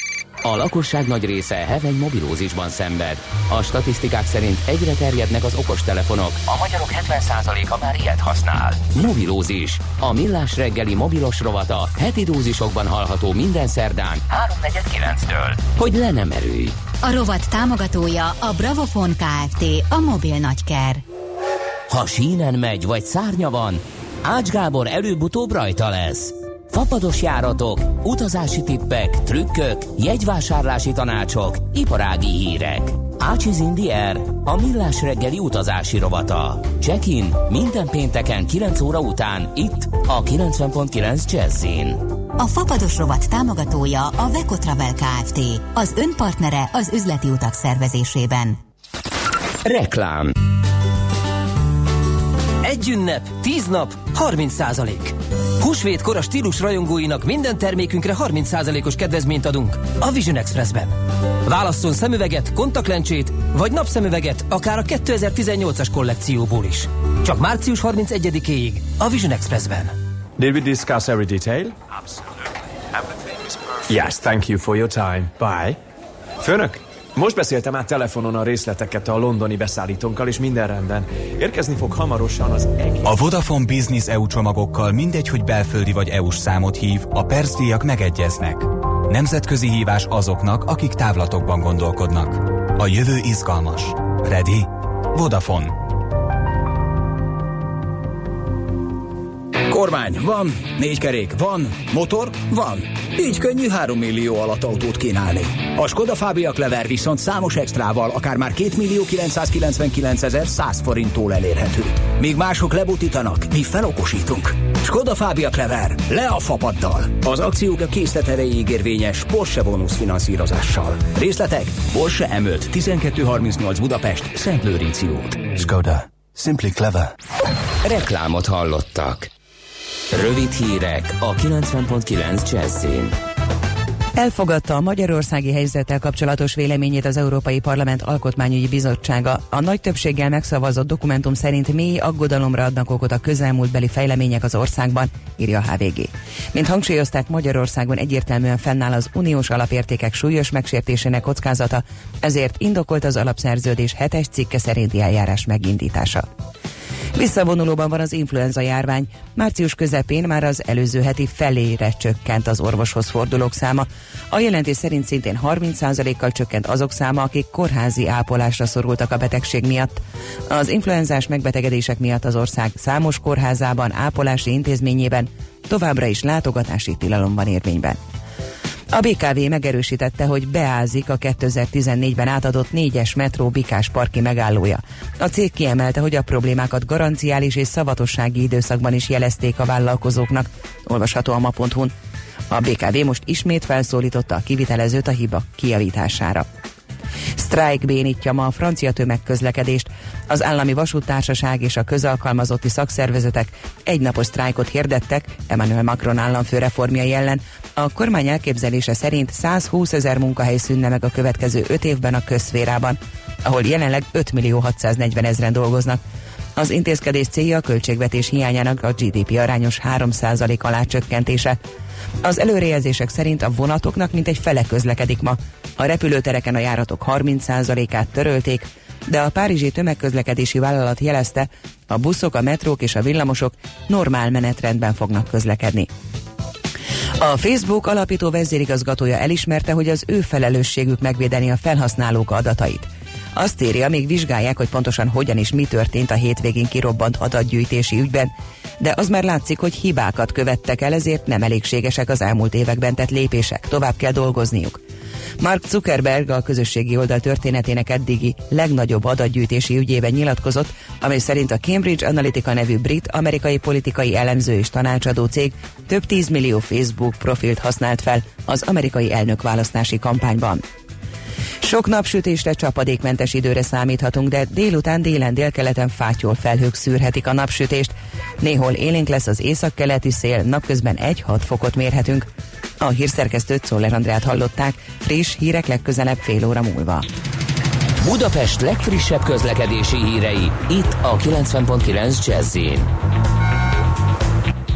A lakosság nagy része heveny mobilózisban szenved. A statisztikák szerint egyre terjednek az okostelefonok. A magyarok 70%-a már ilyet használ. Mobilózis. A millás reggeli mobilos rovata heti dózisokban hallható minden szerdán 3.49-től. Hogy le nem erőj. A rovat támogatója a Bravofon Kft. A mobil nagyker. Ha sínen megy, vagy szárnya van, Ács Gábor előbb-utóbb rajta lesz. Fapados járatok, utazási tippek, trükkök, jegyvásárlási tanácsok, iparági hírek. Ácsiz Indier, a millás reggeli utazási rovata. Check-in minden pénteken 9 óra után itt a 90.9 Jazzin. A Fapados rovat támogatója a Veco Travel Kft. Az önpartnere az üzleti utak szervezésében. Reklám Egy ünnep, 10 nap, 30 százalék. Húsvétkor a stílus rajongóinak minden termékünkre 30 százalékos kedvezményt adunk a Vision Expressben. Válasszon szemüveget, kontaktlencsét vagy napszemüveget akár a 2018-as kollekcióból is. Csak március 31-éig a Vision Expressben. Did we discuss every detail? Yes, thank you for your time. Bye. Főnök, most beszéltem át telefonon a részleteket a londoni beszállítónkkal, és minden rendben. Érkezni fog hamarosan az egész... A Vodafone Business EU csomagokkal mindegy, hogy belföldi vagy EU-s számot hív, a percdíjak megegyeznek. Nemzetközi hívás azoknak, akik távlatokban gondolkodnak. A jövő izgalmas. Ready? Vodafone. Kormány, van. Négy kerék, van. Motor, van. Így könnyű 3 millió alatt autót kínálni. A Skoda Fábia Clever viszont számos extrával, akár már 2 millió 999 ezer 100 forinttól elérhető. Míg mások lebutítanak, mi felokosítunk. Skoda Fábia Clever, le a fapaddal. Az akciók a készlet erejéig érvényes Porsche bónusz finanszírozással. Részletek Porsche M5 1238 Budapest, Szent Lőrinci út. Skoda. Simply clever. Reklámot hallottak. Rövid hírek a 90.9 Jazzin. Elfogadta a magyarországi helyzettel kapcsolatos véleményét az Európai Parlament Alkotmányügyi Bizottsága. A nagy többséggel megszavazott dokumentum szerint mély aggodalomra adnak okot a közelmúltbeli fejlemények az országban, írja a HVG. Mint hangsúlyozták, Magyarországon egyértelműen fennáll az uniós alapértékek súlyos megsértésének kockázata, ezért indokolt az alapszerződés hetes cikke szerinti eljárás megindítása. Visszavonulóban van az influenza járvány. Március közepén már az előző heti felére csökkent az orvoshoz fordulók száma. A jelentés szerint szintén 30%-kal csökkent azok száma, akik kórházi ápolásra szorultak a betegség miatt. Az influenzás megbetegedések miatt az ország számos kórházában, ápolási intézményében továbbra is látogatási tilalom van érvényben. A BKV megerősítette, hogy beázik a 2014-ben átadott négyes metró Bikás parki megállója. A cég kiemelte, hogy a problémákat garanciális és szavatossági időszakban is jelezték a vállalkozóknak. Olvasható a ma.hu-n. A BKV most ismét felszólította a kivitelezőt a hiba kijavítására. Sztrájk bénítja ma a francia tömegközlekedést. Az állami vasútársaság és a közalkalmazotti szakszervezetek egynapos sztrájkot hirdettek Emmanuel Macron államfő reformjai ellen. A kormány elképzelése szerint 120 ezer munkahely szűnne meg a következő 5 évben a közszférában, ahol jelenleg 5 millió 640 ezeren dolgoznak. Az intézkedés célja a költségvetés hiányának a GDP arányos 3% alá csökkentése. Az előrejelzések szerint a vonatoknak mintegy fele közlekedik ma. A repülőtereken a járatok 30%-át törölték, de a Párizsi tömegközlekedési vállalat jelezte, a buszok, a metrók és a villamosok normál menetrendben fognak közlekedni. A Facebook alapító vezérigazgatója elismerte, hogy az ő felelősségük megvédeni a felhasználók adatait. Azt írja, még vizsgálják, hogy pontosan hogyan és mi történt a hétvégén kirobbant adatgyűjtési ügyben, de az már látszik, hogy hibákat követtek el, ezért nem elégségesek az elmúlt években tett lépések, tovább kell dolgozniuk. Mark Zuckerberg a közösségi oldal történetének eddigi legnagyobb adatgyűjtési ügyében nyilatkozott, amely szerint a Cambridge Analytica nevű brit amerikai politikai elemző és tanácsadó cég több tízmillió Facebook profilt használt fel az amerikai elnökválasztási kampányban. Sok napsütésre, csapadékmentes időre számíthatunk, de délután délen délkeleten fátyol felhők szűrhetik a napsütést. Néhol élénk lesz az északkeleti szél, napközben 1-6 fokot mérhetünk. A hírszerkesztőt Szoller Andrát hallották, friss hírek legközelebb fél óra múlva. Budapest legfrissebb közlekedési hírei, itt a 90.9 jazz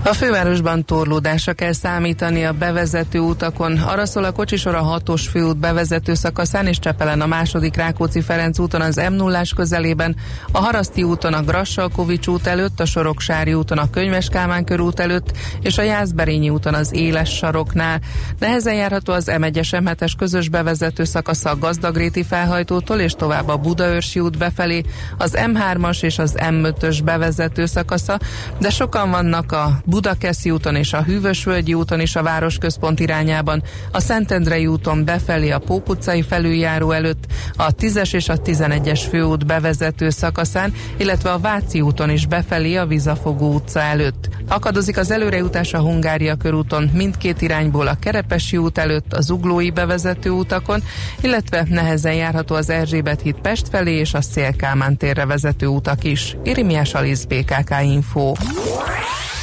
a fővárosban torlódásra kell számítani a bevezető utakon. Arra szól a kocsisor a hatos főút bevezető szakaszán és Csepelen a második Rákóczi-Ferenc úton az m 0 közelében, a Haraszti úton a Grassalkovics út előtt, a Soroksári úton a Könyves Kálmán körút előtt és a Jászberényi úton az Éles saroknál. Nehezen járható az M1-es M7-es közös bevezető szakasza a Gazdagréti felhajtótól és tovább a Budaörsi út befelé, az M3-as és az M5-ös bevezető szakasza, de sokan vannak a Budakeszi úton és a Hűvösvölgyi úton is a városközpont irányában, a Szentendrei úton befelé a Pók utcai felüljáró előtt, a 10-es és a 11-es főút bevezető szakaszán, illetve a Váci úton is befelé a Vizafogó utca előtt. Akadozik az előrejutás a Hungária körúton mindkét irányból a Kerepesi út előtt, az Uglói bevezető utakon, illetve nehezen járható az Erzsébet híd Pest felé és a Szélkámán térre vezető utak is. Irimiás Alisz BKK Info.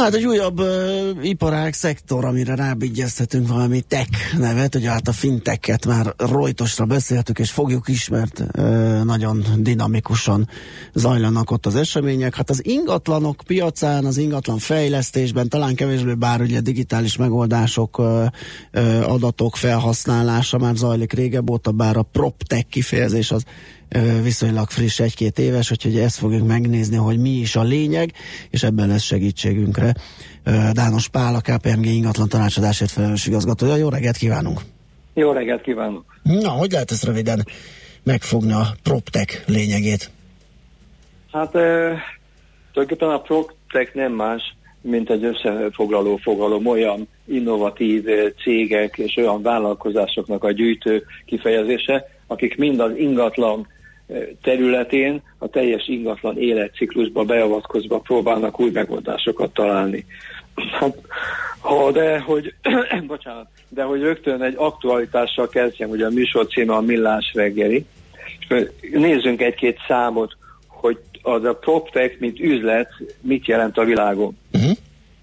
Na hát egy újabb uh, iparág szektor, amire rábigyeztetünk valami tech nevet, ugye hát a finteket már rojtosra beszéltük, és fogjuk is, mert uh, nagyon dinamikusan zajlanak ott az események. Hát az ingatlanok piacán, az ingatlan fejlesztésben talán kevésbé, bár ugye digitális megoldások, uh, uh, adatok felhasználása már zajlik régebb óta, bár a PropTech kifejezés az viszonylag friss, egy-két éves, úgyhogy ezt fogjuk megnézni, hogy mi is a lényeg, és ebben lesz segítségünkre. Dános Pál, a KPMG ingatlan tanácsadásért felelős igazgatója. Jó reggelt kívánunk! Jó reggelt kívánok! Na, hogy lehet ezt röviden megfogni a PropTech lényegét? Hát e, tulajdonképpen a PropTech nem más, mint egy összefoglaló fogalom, olyan innovatív cégek és olyan vállalkozásoknak a gyűjtő kifejezése, akik mind az ingatlan területén a teljes ingatlan életciklusba beavatkozva próbálnak új megoldásokat találni. Hát, ha de hogy, (clears throat) bocsánat, de hogy rögtön egy aktualitással kezdjem, ugye a műsor címe a Millás reggeli, nézzünk egy-két számot, hogy az a PropTech, mint üzlet, mit jelent a világon. Uh-huh.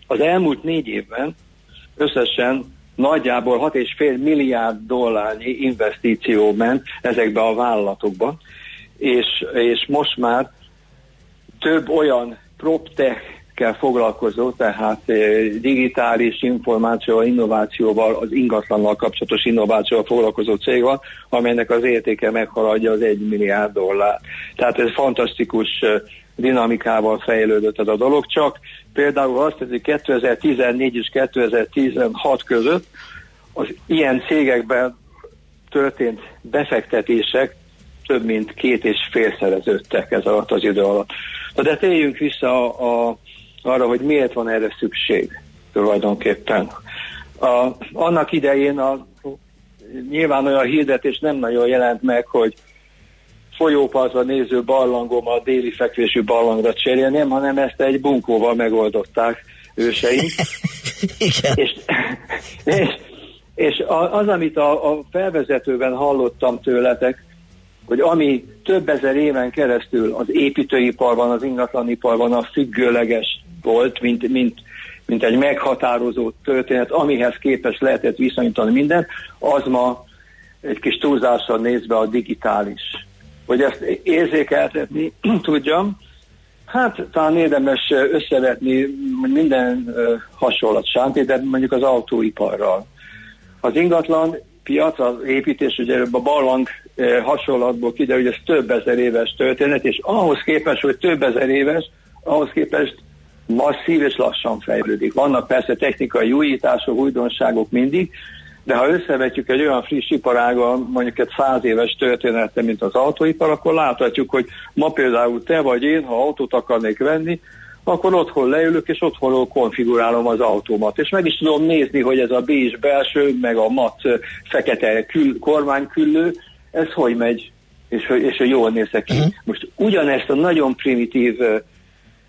Az elmúlt négy évben összesen nagyjából 6,5 milliárd dollárnyi investíció ment ezekbe a vállalatokba, és, és most már több olyan proptech kell foglalkozó, tehát eh, digitális információ, innovációval, az ingatlannal kapcsolatos innovációval foglalkozó cég van, amelynek az értéke meghaladja az 1 milliárd dollár. Tehát ez fantasztikus eh, dinamikával fejlődött ez a dolog, csak például azt, hogy 2014 és 2016 között az ilyen cégekben történt befektetések több mint két és félszereződtek ez alatt az idő alatt. Na de térjünk vissza a, a, arra, hogy miért van erre szükség tulajdonképpen. A, annak idején a, nyilván olyan hirdetés nem nagyon jelent meg, hogy folyópartra néző barlangom a déli fekvésű barlangra cserélném, hanem ezt egy bunkóval megoldották őseink. (laughs) Igen. És, és, és az, amit a, a felvezetőben hallottam tőletek, hogy ami több ezer éven keresztül az építőiparban, az ingatlaniparban a függőleges volt, mint, mint, mint egy meghatározó történet, amihez képes lehetett viszonyítani minden, az ma egy kis túlzással nézve a digitális hogy ezt érzékeltetni (clears throat) tudjam. Hát talán érdemes összevetni minden hasonlat sánti, de mondjuk az autóiparral. Az ingatlan piac, az építés, ugye a barlang hasonlatból kiderül, hogy ez több ezer éves történet, és ahhoz képest, hogy több ezer éves, ahhoz képest masszív és lassan fejlődik. Vannak persze technikai újítások, újdonságok mindig, de ha összevetjük egy olyan friss iparággal, mondjuk egy száz éves története, mint az autóipar, akkor láthatjuk, hogy ma például te vagy én, ha autót akarnék venni, akkor otthon leülök, és otthonról konfigurálom az autómat. És meg is tudom nézni, hogy ez a bés belső, meg a mat fekete kül, kormányküllő, ez hogy megy, és, és hogy jól nézek ki. Uh-huh. Most ugyanezt a nagyon primitív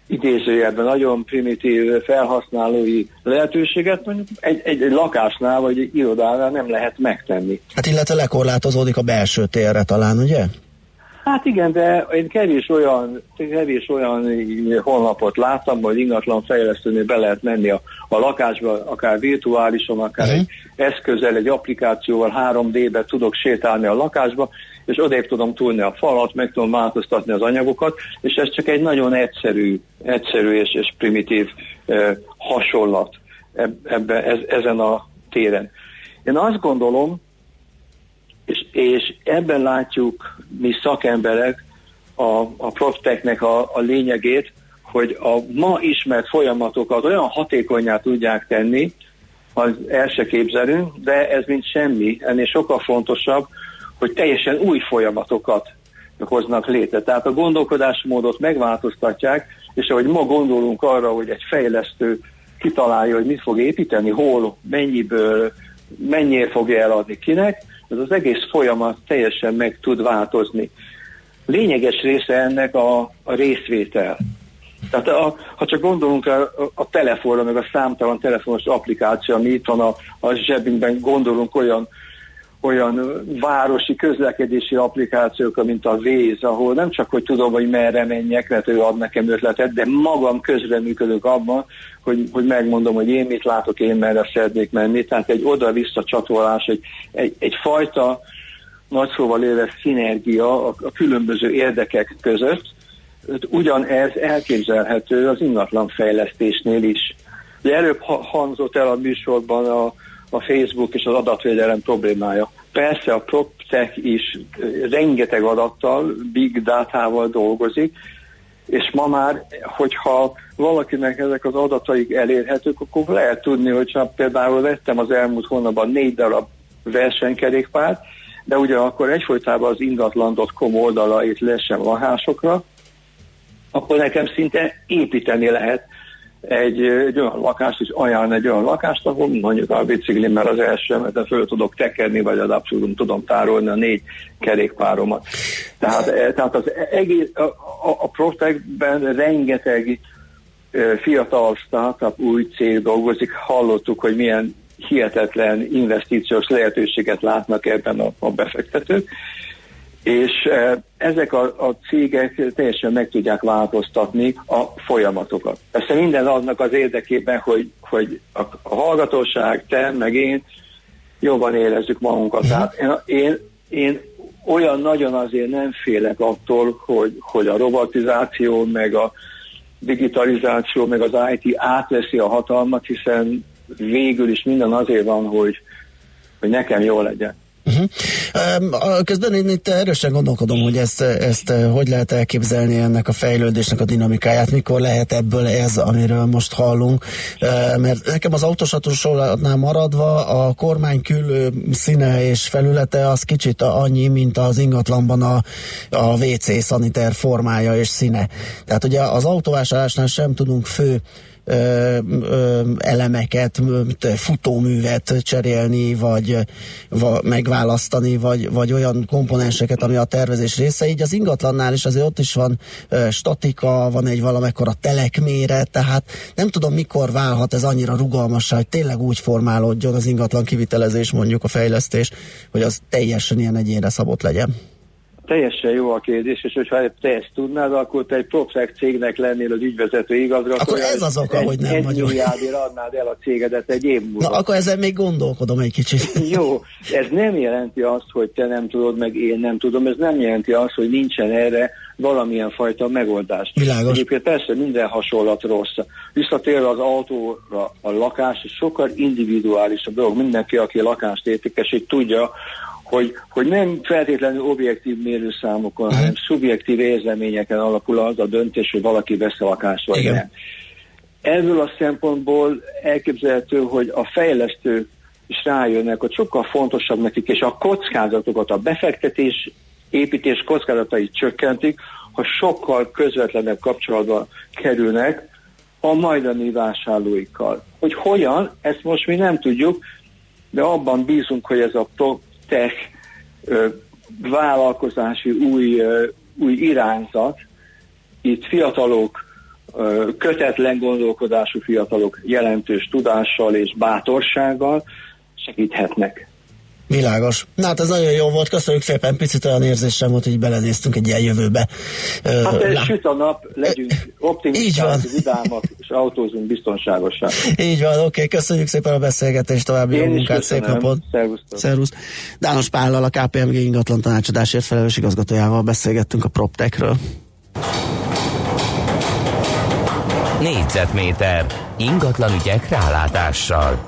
idézőjelben nagyon primitív felhasználói lehetőséget mondjuk egy, egy, egy lakásnál vagy egy irodánál nem lehet megtenni. Hát illetve lekorlátozódik a belső térre talán, ugye? Hát igen, de én kevés olyan, kevés olyan honlapot láttam, hogy ingatlan fejlesztőnél be lehet menni a, a lakásba, akár virtuálisan, akár uh-huh. egy eszközzel, egy applikációval 3D-be tudok sétálni a lakásba, és odébb tudom túlni a falat, meg tudom változtatni az anyagokat, és ez csak egy nagyon egyszerű, egyszerű és, és primitív eh, hasonlat ebbe, ez, ezen a téren. Én azt gondolom, és, és ebben látjuk mi szakemberek a, a PropTechnek a, a lényegét, hogy a ma ismert folyamatokat olyan hatékonyá tudják tenni, az el se képzelünk, de ez mint semmi, ennél sokkal fontosabb, hogy teljesen új folyamatokat hoznak létre. Tehát a gondolkodásmódot megváltoztatják, és ahogy ma gondolunk arra, hogy egy fejlesztő kitalálja, hogy mit fog építeni, hol, mennyiből, mennyire fogja eladni kinek, ez az egész folyamat teljesen meg tud változni. Lényeges része ennek a, a részvétel. Tehát a, ha csak gondolunk a, a, telefonra, meg a számtalan telefonos applikáció, ami itt van a, a zsebünkben, gondolunk olyan olyan városi közlekedési applikációk, mint a Waze, ahol nem csak, hogy tudom, hogy merre menjek, mert ő ad nekem ötletet, de magam közreműködök abban, hogy, hogy megmondom, hogy én mit látok, én merre szeretnék menni. Tehát egy oda-vissza csatolás, egy, egy, egyfajta nagy szóval élve szinergia a, a különböző érdekek között. Ugyanez elképzelhető az ingatlanfejlesztésnél is. Ugye előbb hangzott el a műsorban a, a Facebook és az adatvédelem problémája. Persze a PropTech is rengeteg adattal, big datával dolgozik, és ma már, hogyha valakinek ezek az adataik elérhetők, akkor lehet tudni, hogyha például vettem az elmúlt hónapban négy darab versenykerékpárt, de ugye akkor egyfolytában az ingatlan.com oldala itt lesen lakásokra, akkor nekem szinte építeni lehet egy, egy olyan lakást is ajánlani egy olyan lakást, ahol mondjuk a biciklimmel az első mert föl tudok tekerni, vagy az abszolút tudom tárolni a négy kerékpáromat. Tehát, eh, tehát az egész, a, a, a Protectben rengeteg eh, fiatal startup új cég dolgozik, hallottuk, hogy milyen hihetetlen investíciós lehetőséget látnak ebben a, a befektetők, és e, ezek a, a cégek teljesen meg tudják változtatni a folyamatokat. Persze minden annak az érdekében, hogy, hogy a, a hallgatóság, te, meg én jobban érezzük magunkat. Uh-huh. Tehát én, én, én olyan nagyon azért nem félek attól, hogy, hogy a robotizáció, meg a digitalizáció, meg az IT átveszi a hatalmat, hiszen végül is minden azért van, hogy, hogy nekem jó legyen. Uh-huh. Közben én itt erősen gondolkodom, hogy ezt, ezt eh, hogy lehet elképzelni ennek a fejlődésnek a dinamikáját, mikor lehet ebből ez, amiről most hallunk, eh, mert nekem az autosatosnál maradva a kormány külő színe és felülete az kicsit annyi, mint az ingatlanban a, a WC szaniter formája és színe. Tehát ugye az autóvásárlásnál sem tudunk fő elemeket, futóművet cserélni, vagy, vagy megválasztani, vagy, vagy olyan komponenseket, ami a tervezés része. Így az ingatlannál is azért ott is van statika, van egy valamekkora telekméret, tehát nem tudom mikor válhat ez annyira rugalmassá, hogy tényleg úgy formálódjon az ingatlan kivitelezés, mondjuk a fejlesztés, hogy az teljesen ilyen egyénre szabott legyen teljesen jó a kérdés, és hogyha te ezt tudnád, akkor te egy PropTech cégnek lennél az ügyvezető igazgató. Akkor ez az oka, hogy nem vagyok. Egy adnád el a cégedet egy év múlva. Na, akkor ezen még gondolkodom egy kicsit. (laughs) jó, ez nem jelenti azt, hogy te nem tudod, meg én nem tudom, ez nem jelenti azt, hogy nincsen erre valamilyen fajta megoldás. Világos. Egyébként persze minden hasonlat rossz. Visszatérve az autóra, a lakás sokkal individuálisabb dolog. Mindenki, aki lakást értékesít, tudja, hogy, hogy nem feltétlenül objektív mérőszámokon, hanem szubjektív érzeményeken alapul az a döntés, hogy valaki vesz a lakást vagy Igen. nem. Ebből a szempontból elképzelhető, hogy a fejlesztő is rájönnek, hogy sokkal fontosabb nekik, és a kockázatokat, a befektetés, építés kockázatait csökkentik, ha sokkal közvetlenebb kapcsolatba kerülnek a majdani vásárlóikkal. Hogy hogyan, ezt most mi nem tudjuk, de abban bízunk, hogy ez a tech vállalkozási új, új irányzat, itt fiatalok, kötetlen gondolkodású fiatalok jelentős tudással és bátorsággal segíthetnek. Világos. Na hát ez nagyon jó volt, köszönjük szépen, picit olyan érzésem volt, hogy belenéztünk egy ilyen jövőbe. Hát uh, süt a nap, legyünk optimisták, vidámak, és autózunk biztonságosan. Így van, oké, okay, köszönjük szépen a beszélgetést, további jó munkát, szép napot. Szervusztok. Szervusz. Dános Pállal, a KPMG ingatlan tanácsadásért felelős igazgatójával beszélgettünk a PropTechről. Négyzetméter ingatlan ügyek rálátással.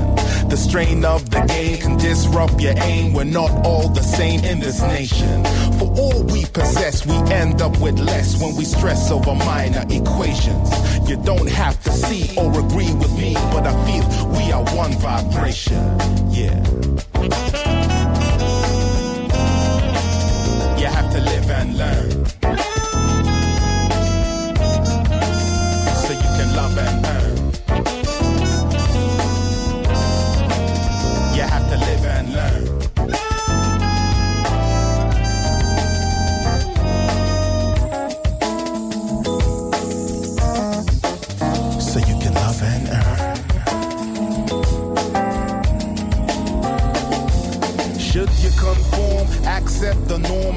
The strain of the game can disrupt your aim. We're not all the same in this nation. For all we possess, we end up with less when we stress over minor equations. You don't have to see or agree with me, but I feel we are one vibration. Yeah. You have to live and learn.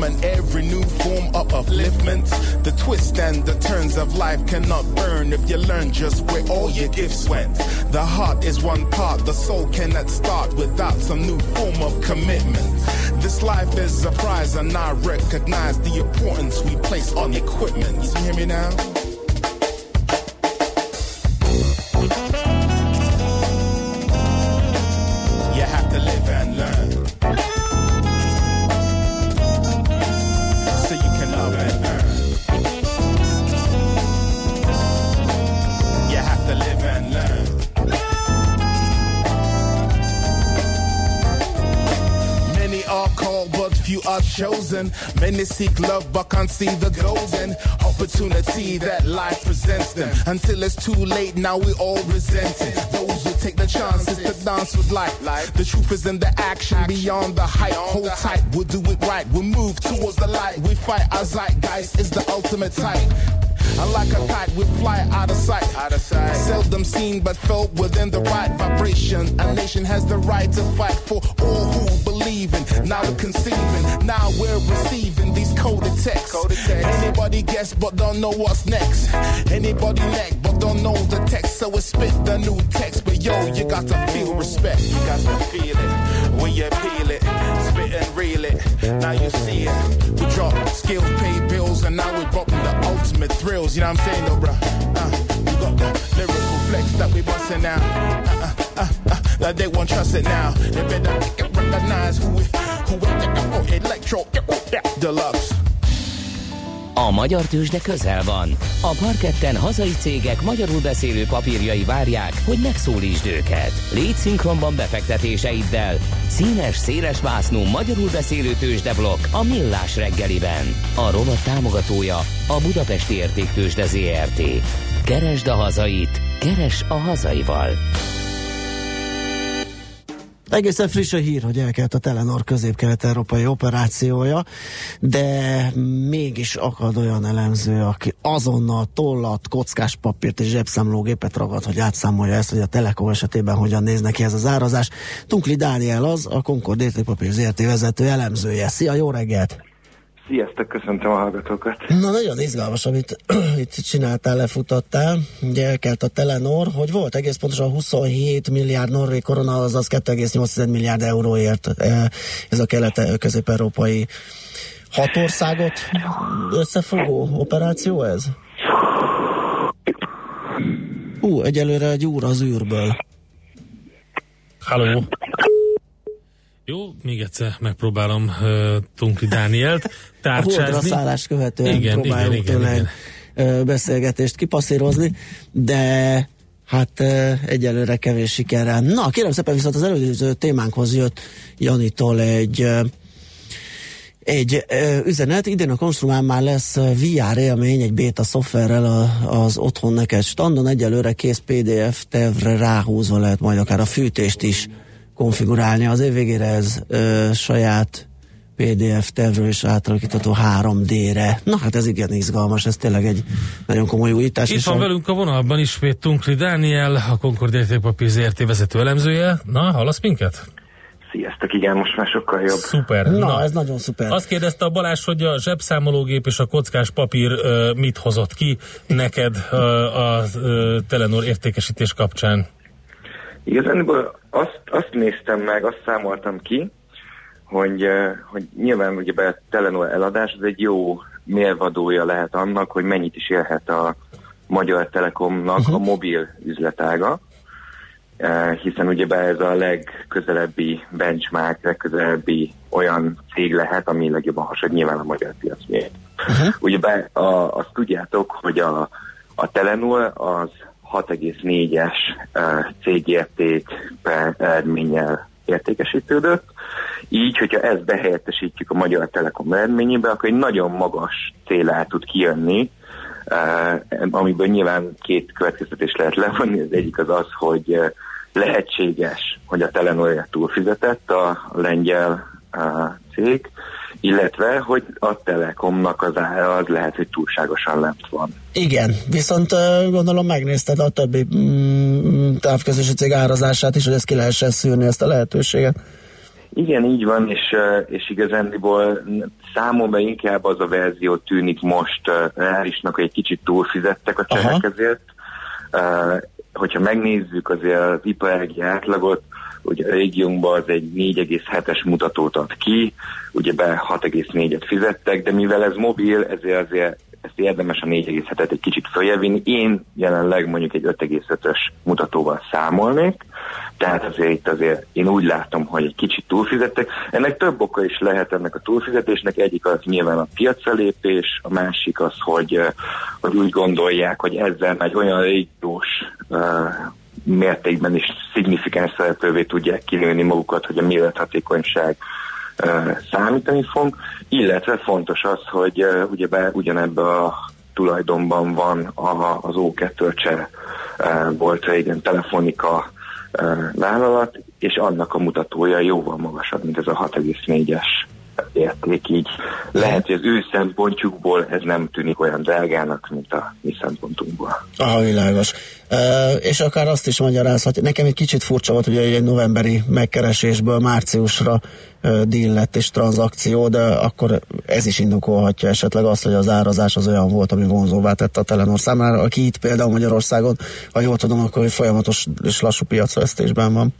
And every new form of upliftment? The twists and the turns of life cannot burn if you learn just where all your gifts went. The heart is one part, the soul cannot start without some new form of commitment. This life is a prize, and I recognize the importance we place on equipment. You hear me now? Chosen. Many seek love, but can't see the golden opportunity that life presents them. Until it's too late, now we all resent it. Those who take the chances to dance with life. The truth is in the action, beyond the hype. Hold tight, we'll do it right. We move towards the light. We fight our zeitgeist is the ultimate type. And like a kite, we fly out of sight. Out of sight. Seldom seen, but felt within the right vibration. A nation has the right to fight for all who believe in. Now we're conceiving, now we're receiving these coded texts. Anybody guess, but don't know what's next. Anybody neck, but don't know the text. So we spit the new text. But yo, you got to feel respect. You got to feel it when you peel it, spit and reel it. Now you see it. We drop skills, pay bills, and now we're dropping the ultimate thrills. You know what I'm saying, though, bruh? Uh, we got the lyrical flex that we busting now. Uh, uh, uh, uh, that they won't trust it now. They better recognize who we, who we, oh, electro, deluxe. A magyar tőzsde közel van. A parketten hazai cégek magyarul beszélő papírjai várják, hogy megszólítsd őket. Légy szinkronban befektetéseiddel. Színes, széles vásznú magyarul beszélő tőzsdeblokk a Millás reggeliben. A rovat támogatója a Budapesti Értéktőzsde ZRT. Keresd a hazait, keres a hazaival. Egészen friss a hír, hogy elkelt a Telenor közép-kelet-európai operációja, de mégis akad olyan elemző, aki azonnal tollat, kockás papírt és zsebszámlógépet ragad, hogy átszámolja ezt, hogy a Telekom esetében hogyan néz neki ez az árazás. Tunkli Dániel az, a Concord értékpapír ZRT vezető elemzője. Szia, jó reggelt! Sziasztok, köszöntöm a hallgatókat. Na, nagyon izgalmas, amit (clears throat) itt csináltál, lefutottál. Ugye elkelt a Telenor, hogy volt egész pontosan 27 milliárd norvég korona, azaz 2,8 milliárd euróért eh, ez a kelet-közép-európai hat országot összefogó operáció ez? Hú, egyelőre egy úr az űrből. Halló! Jó, még egyszer megpróbálom uh, Tunkli Dánielt A tárcsázni. holdra szállás követően igen, próbáljuk igen, igen, igen. ö, beszélgetést kipasszírozni, de hát egyelőre kevés sikerrel. Na, kérem szépen viszont az előző témánkhoz jött Janitól egy egy üzenet, idén a Konstrumán már lesz VR élmény, egy beta szoftverrel a, az otthon neked standon, egyelőre kész PDF tervre ráhúzva lehet majd akár a fűtést is konfigurálni. Az év végére ez ö, saját PDF tervről is átalakítható 3D-re. Na hát ez igen izgalmas, ez tényleg egy nagyon komoly újítás. Itt van a- velünk a vonalban ismét Tunkli Dániel, a Concord Értékpapír ZRT vezető elemzője. Na, hallasz minket? Sziasztok, igen, most már sokkal jobb. Szuper. Na, ez nagyon szuper. Azt kérdezte a Balázs, hogy a zsebszámológép és a kockás papír ö, mit hozott ki neked ö, a ö, Telenor értékesítés kapcsán. Igazából azt, azt néztem meg, azt számoltam ki, hogy, eh, hogy nyilván ugye be a Telenor eladás az egy jó mérvadója lehet annak, hogy mennyit is élhet a Magyar Telekomnak a mobil üzletága. eh, hiszen ugyebár ez a legközelebbi benchmark, legközelebbi olyan cég lehet, ami legjobban hasonlít nyilván a magyar piac miatt. Uh-huh. Ugyebár a, azt tudjátok, hogy a, a Telenor az 6,4-es uh, cégérték per eredménnyel értékesítődött. Így, hogyha ezt behelyettesítjük a Magyar Telekom eredményébe, akkor egy nagyon magas cél el tud kijönni, amiből nyilván két következtetés lehet levonni. Az egyik az az, hogy lehetséges, hogy a Telenor túlfizetett a, lengyel cég, illetve, hogy a Telekomnak az ára az lehet, hogy túlságosan lent van. Igen, viszont gondolom megnézted a többi mm, távközlési cég árazását is, hogy ezt ki lehessen szűrni, ezt a lehetőséget. Igen, így van, és, és igazándiból számomra inkább az a verzió tűnik most reálisnak, hogy egy kicsit túlfizettek a csehek ezért. Uh, hogyha megnézzük azért az iparági átlagot, ugye a régiónkban az egy 4,7-es mutatót ad ki, ugye be 6,4-et fizettek, de mivel ez mobil, ezért azért ezt érdemes a 4,7-et egy kicsit följevinni. Én jelenleg mondjuk egy 5,5-ös mutatóval számolnék, tehát azért itt azért én úgy látom, hogy egy kicsit túlfizettek. Ennek több oka is lehet ennek a túlfizetésnek. Egyik az nyilván a piacfelépés, a másik az, hogy, hogy úgy gondolják, hogy ezzel egy olyan régiós mértékben is szignifikáns szereplővé tudják kinőni magukat, hogy a mérethatékonyság számítani fog, illetve fontos az, hogy ugyebár ugyanebben a tulajdonban van a, az O2 cseh volt régen telefonika vállalat, és annak a mutatója jóval magasabb, mint ez a 6,4-es érték, így lehet, hogy az ő szempontjukból ez nem tűnik olyan drágának, mint a mi szempontunkból. Aha, világos. E, és akár azt is magyarázhat, nekem egy kicsit furcsa volt, hogy egy novemberi megkeresésből márciusra e, deal lett és tranzakció, de akkor ez is indokolhatja esetleg azt, hogy az árazás az olyan volt, ami vonzóvá tette a Telenor számára, aki itt például Magyarországon, ha jól tudom, akkor folyamatos és lassú piacvesztésben van.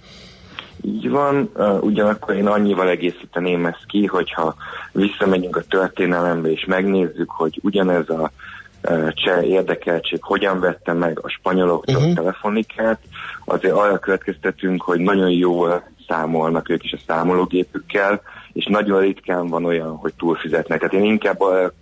Így van, ugyanakkor én annyival egészíteném ezt ki, hogyha visszamegyünk a történelembe és megnézzük, hogy ugyanez a cseh érdekeltség hogyan vette meg a spanyoloktól uh-huh. telefonikát, azért arra következtetünk, hogy nagyon jól számolnak ők is a számológépükkel, és nagyon ritkán van olyan, hogy túlfizetnek. Tehát én inkább arra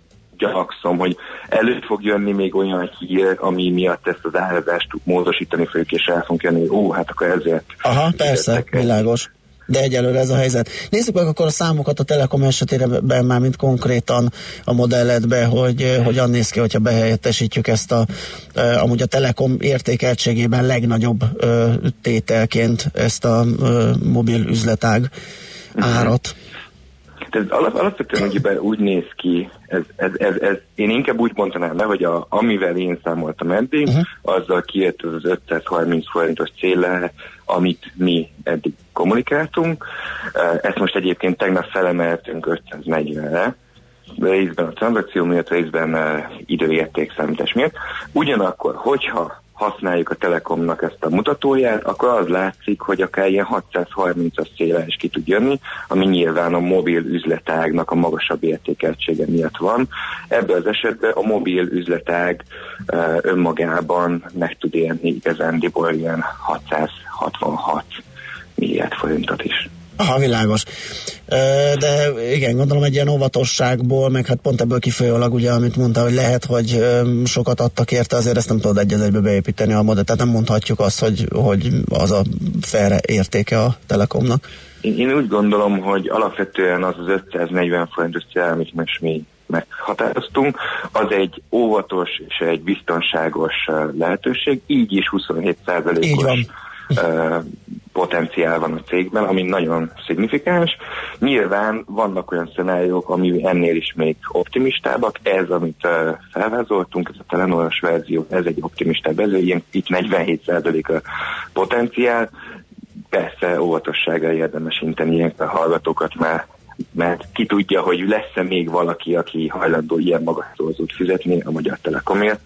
gyanakszom, hogy elő fog jönni még olyan hír, ami miatt ezt az árazást módosítani fogjuk, és el fogunk jönni, hogy ó, hát akkor ezért. Aha, persze, világos. De egyelőre ez a helyzet. Nézzük meg akkor a számokat a Telekom esetében már, mint konkrétan a modelletbe, hogy eh, hogyan néz ki, hogyha behelyettesítjük ezt a, uh, amúgy a Telekom értékeltségében legnagyobb uh, tételként ezt a mobil üzletág árat. Tehát alap, alapvetően ugye úgy néz ki, ez, ez, ez, ez, én inkább úgy mondanám le, hogy a, amivel én számoltam eddig, uh-huh. azzal kijött az, az 530 forintos cél amit mi eddig kommunikáltunk. Ezt most egyébként tegnap felemeltünk 540-re, részben a tranzakció miatt, részben uh, időértékszámítás miatt. Ugyanakkor, hogyha használjuk a Telekomnak ezt a mutatóját, akkor az látszik, hogy akár ilyen 630-as széle is ki tud jönni, ami nyilván a mobil üzletágnak a magasabb értékeltsége miatt van. Ebben az esetben a mobil üzletág önmagában meg tud élni igazándiból ilyen 666 milliárd forintot is. Aha, világos. De igen, gondolom egy ilyen óvatosságból, meg hát pont ebből kifolyólag ugye, amit mondta, hogy lehet, hogy sokat adtak érte, azért ezt nem tudod egy egybe beépíteni a modellt, tehát nem mondhatjuk azt, hogy, hogy az a felre értéke a Telekomnak. Én, úgy gondolom, hogy alapvetően az az 540 forintos cél, amit most mi meghatároztunk, az egy óvatos és egy biztonságos lehetőség, így is 27%-os így van potenciál van a cégben, ami nagyon szignifikáns. Nyilván vannak olyan szenáriók, ami ennél is még optimistábbak. Ez, amit felvázoltunk, ez a telenoros verzió, ez egy optimistább ilyen itt 47% a potenciál. Persze óvatossággal érdemes inteni ilyen a hallgatókat, mert mert ki tudja, hogy lesz-e még valaki, aki hajlandó ilyen magas fizetni a Magyar Telekomért,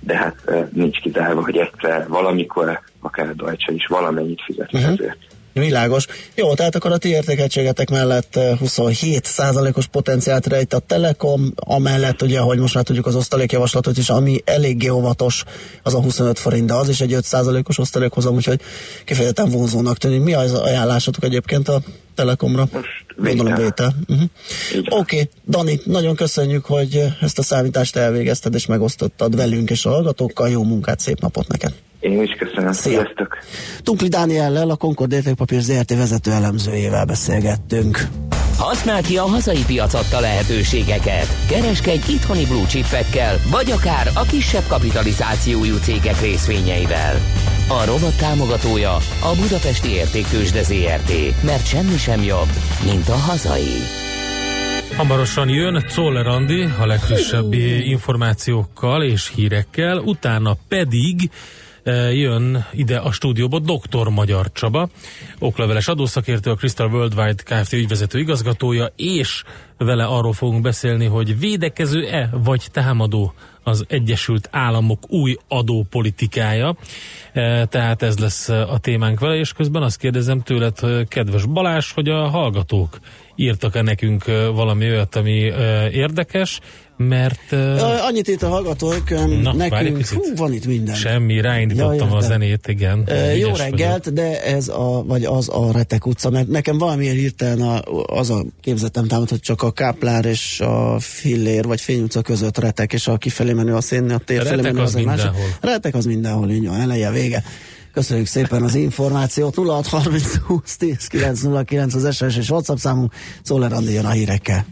de hát nincs kizárva, hogy egyszer valamikor akár a Deutsche is valamennyit fizet uh-huh. ezért. Világos. Jó, tehát akkor a ti értékeltségetek mellett eh, 27%-os potenciált rejt a Telekom, amellett ugye, hogy most már tudjuk az osztalékjavaslatot is, ami eléggé óvatos, az a 25 forint, de az is egy 5%-os osztalékhozam, úgyhogy kifejezetten vonzónak tűnik. Mi az ajánlásatok egyébként a Telekomra? Gondolom vétel. Uh-huh. Oké, okay. Dani, nagyon köszönjük, hogy ezt a számítást elvégezted és megosztottad velünk és a hallgatókkal. Jó munkát, szép napot neked! Én is köszönöm. Szia. Sziasztok! Tumpli Dániellel, a Concord Értékpapír ZRT vezető elemzőjével beszélgettünk. Használd ki a hazai piac adta lehetőségeket. Kereskedj itthoni blue chipekkel, vagy akár a kisebb kapitalizációjú cégek részvényeivel. A rovat támogatója a Budapesti Értéktősde ZRT, mert semmi sem jobb, mint a hazai. Hamarosan jön Czoller Andi a legfrissebb információkkal és hírekkel, utána pedig jön ide a stúdióba Dr. Magyar Csaba, okleveles adószakértő, a Crystal Worldwide Kft. ügyvezető igazgatója, és vele arról fogunk beszélni, hogy védekező-e vagy támadó az Egyesült Államok új adópolitikája. Tehát ez lesz a témánk vele, és közben azt kérdezem tőled, kedves Balás, hogy a hallgatók írtak-e nekünk valami olyat, ami érdekes, mert Uh, annyit itt a hallgatók, Na, nekünk, hú, van itt minden. semmi, ráindítottam Ja, a zenét, igen. Uh, jó reggelt, vagyok. de ez a, vagy az a Retek utca, mert nekem valamiért hirtelen a, az a képzetem támad, hogy csak a Káplár és a Fillér vagy Fény utca között retek, és a kifelé menő a szén, a tér felé menő az másik. mindenhol. Retek az mindenhol, így van, eleje, vége. Köszönjük szépen az információt. 0630 20 10 909 az SMS és WhatsApp számunk. Szóler Andi jön a hírekkel.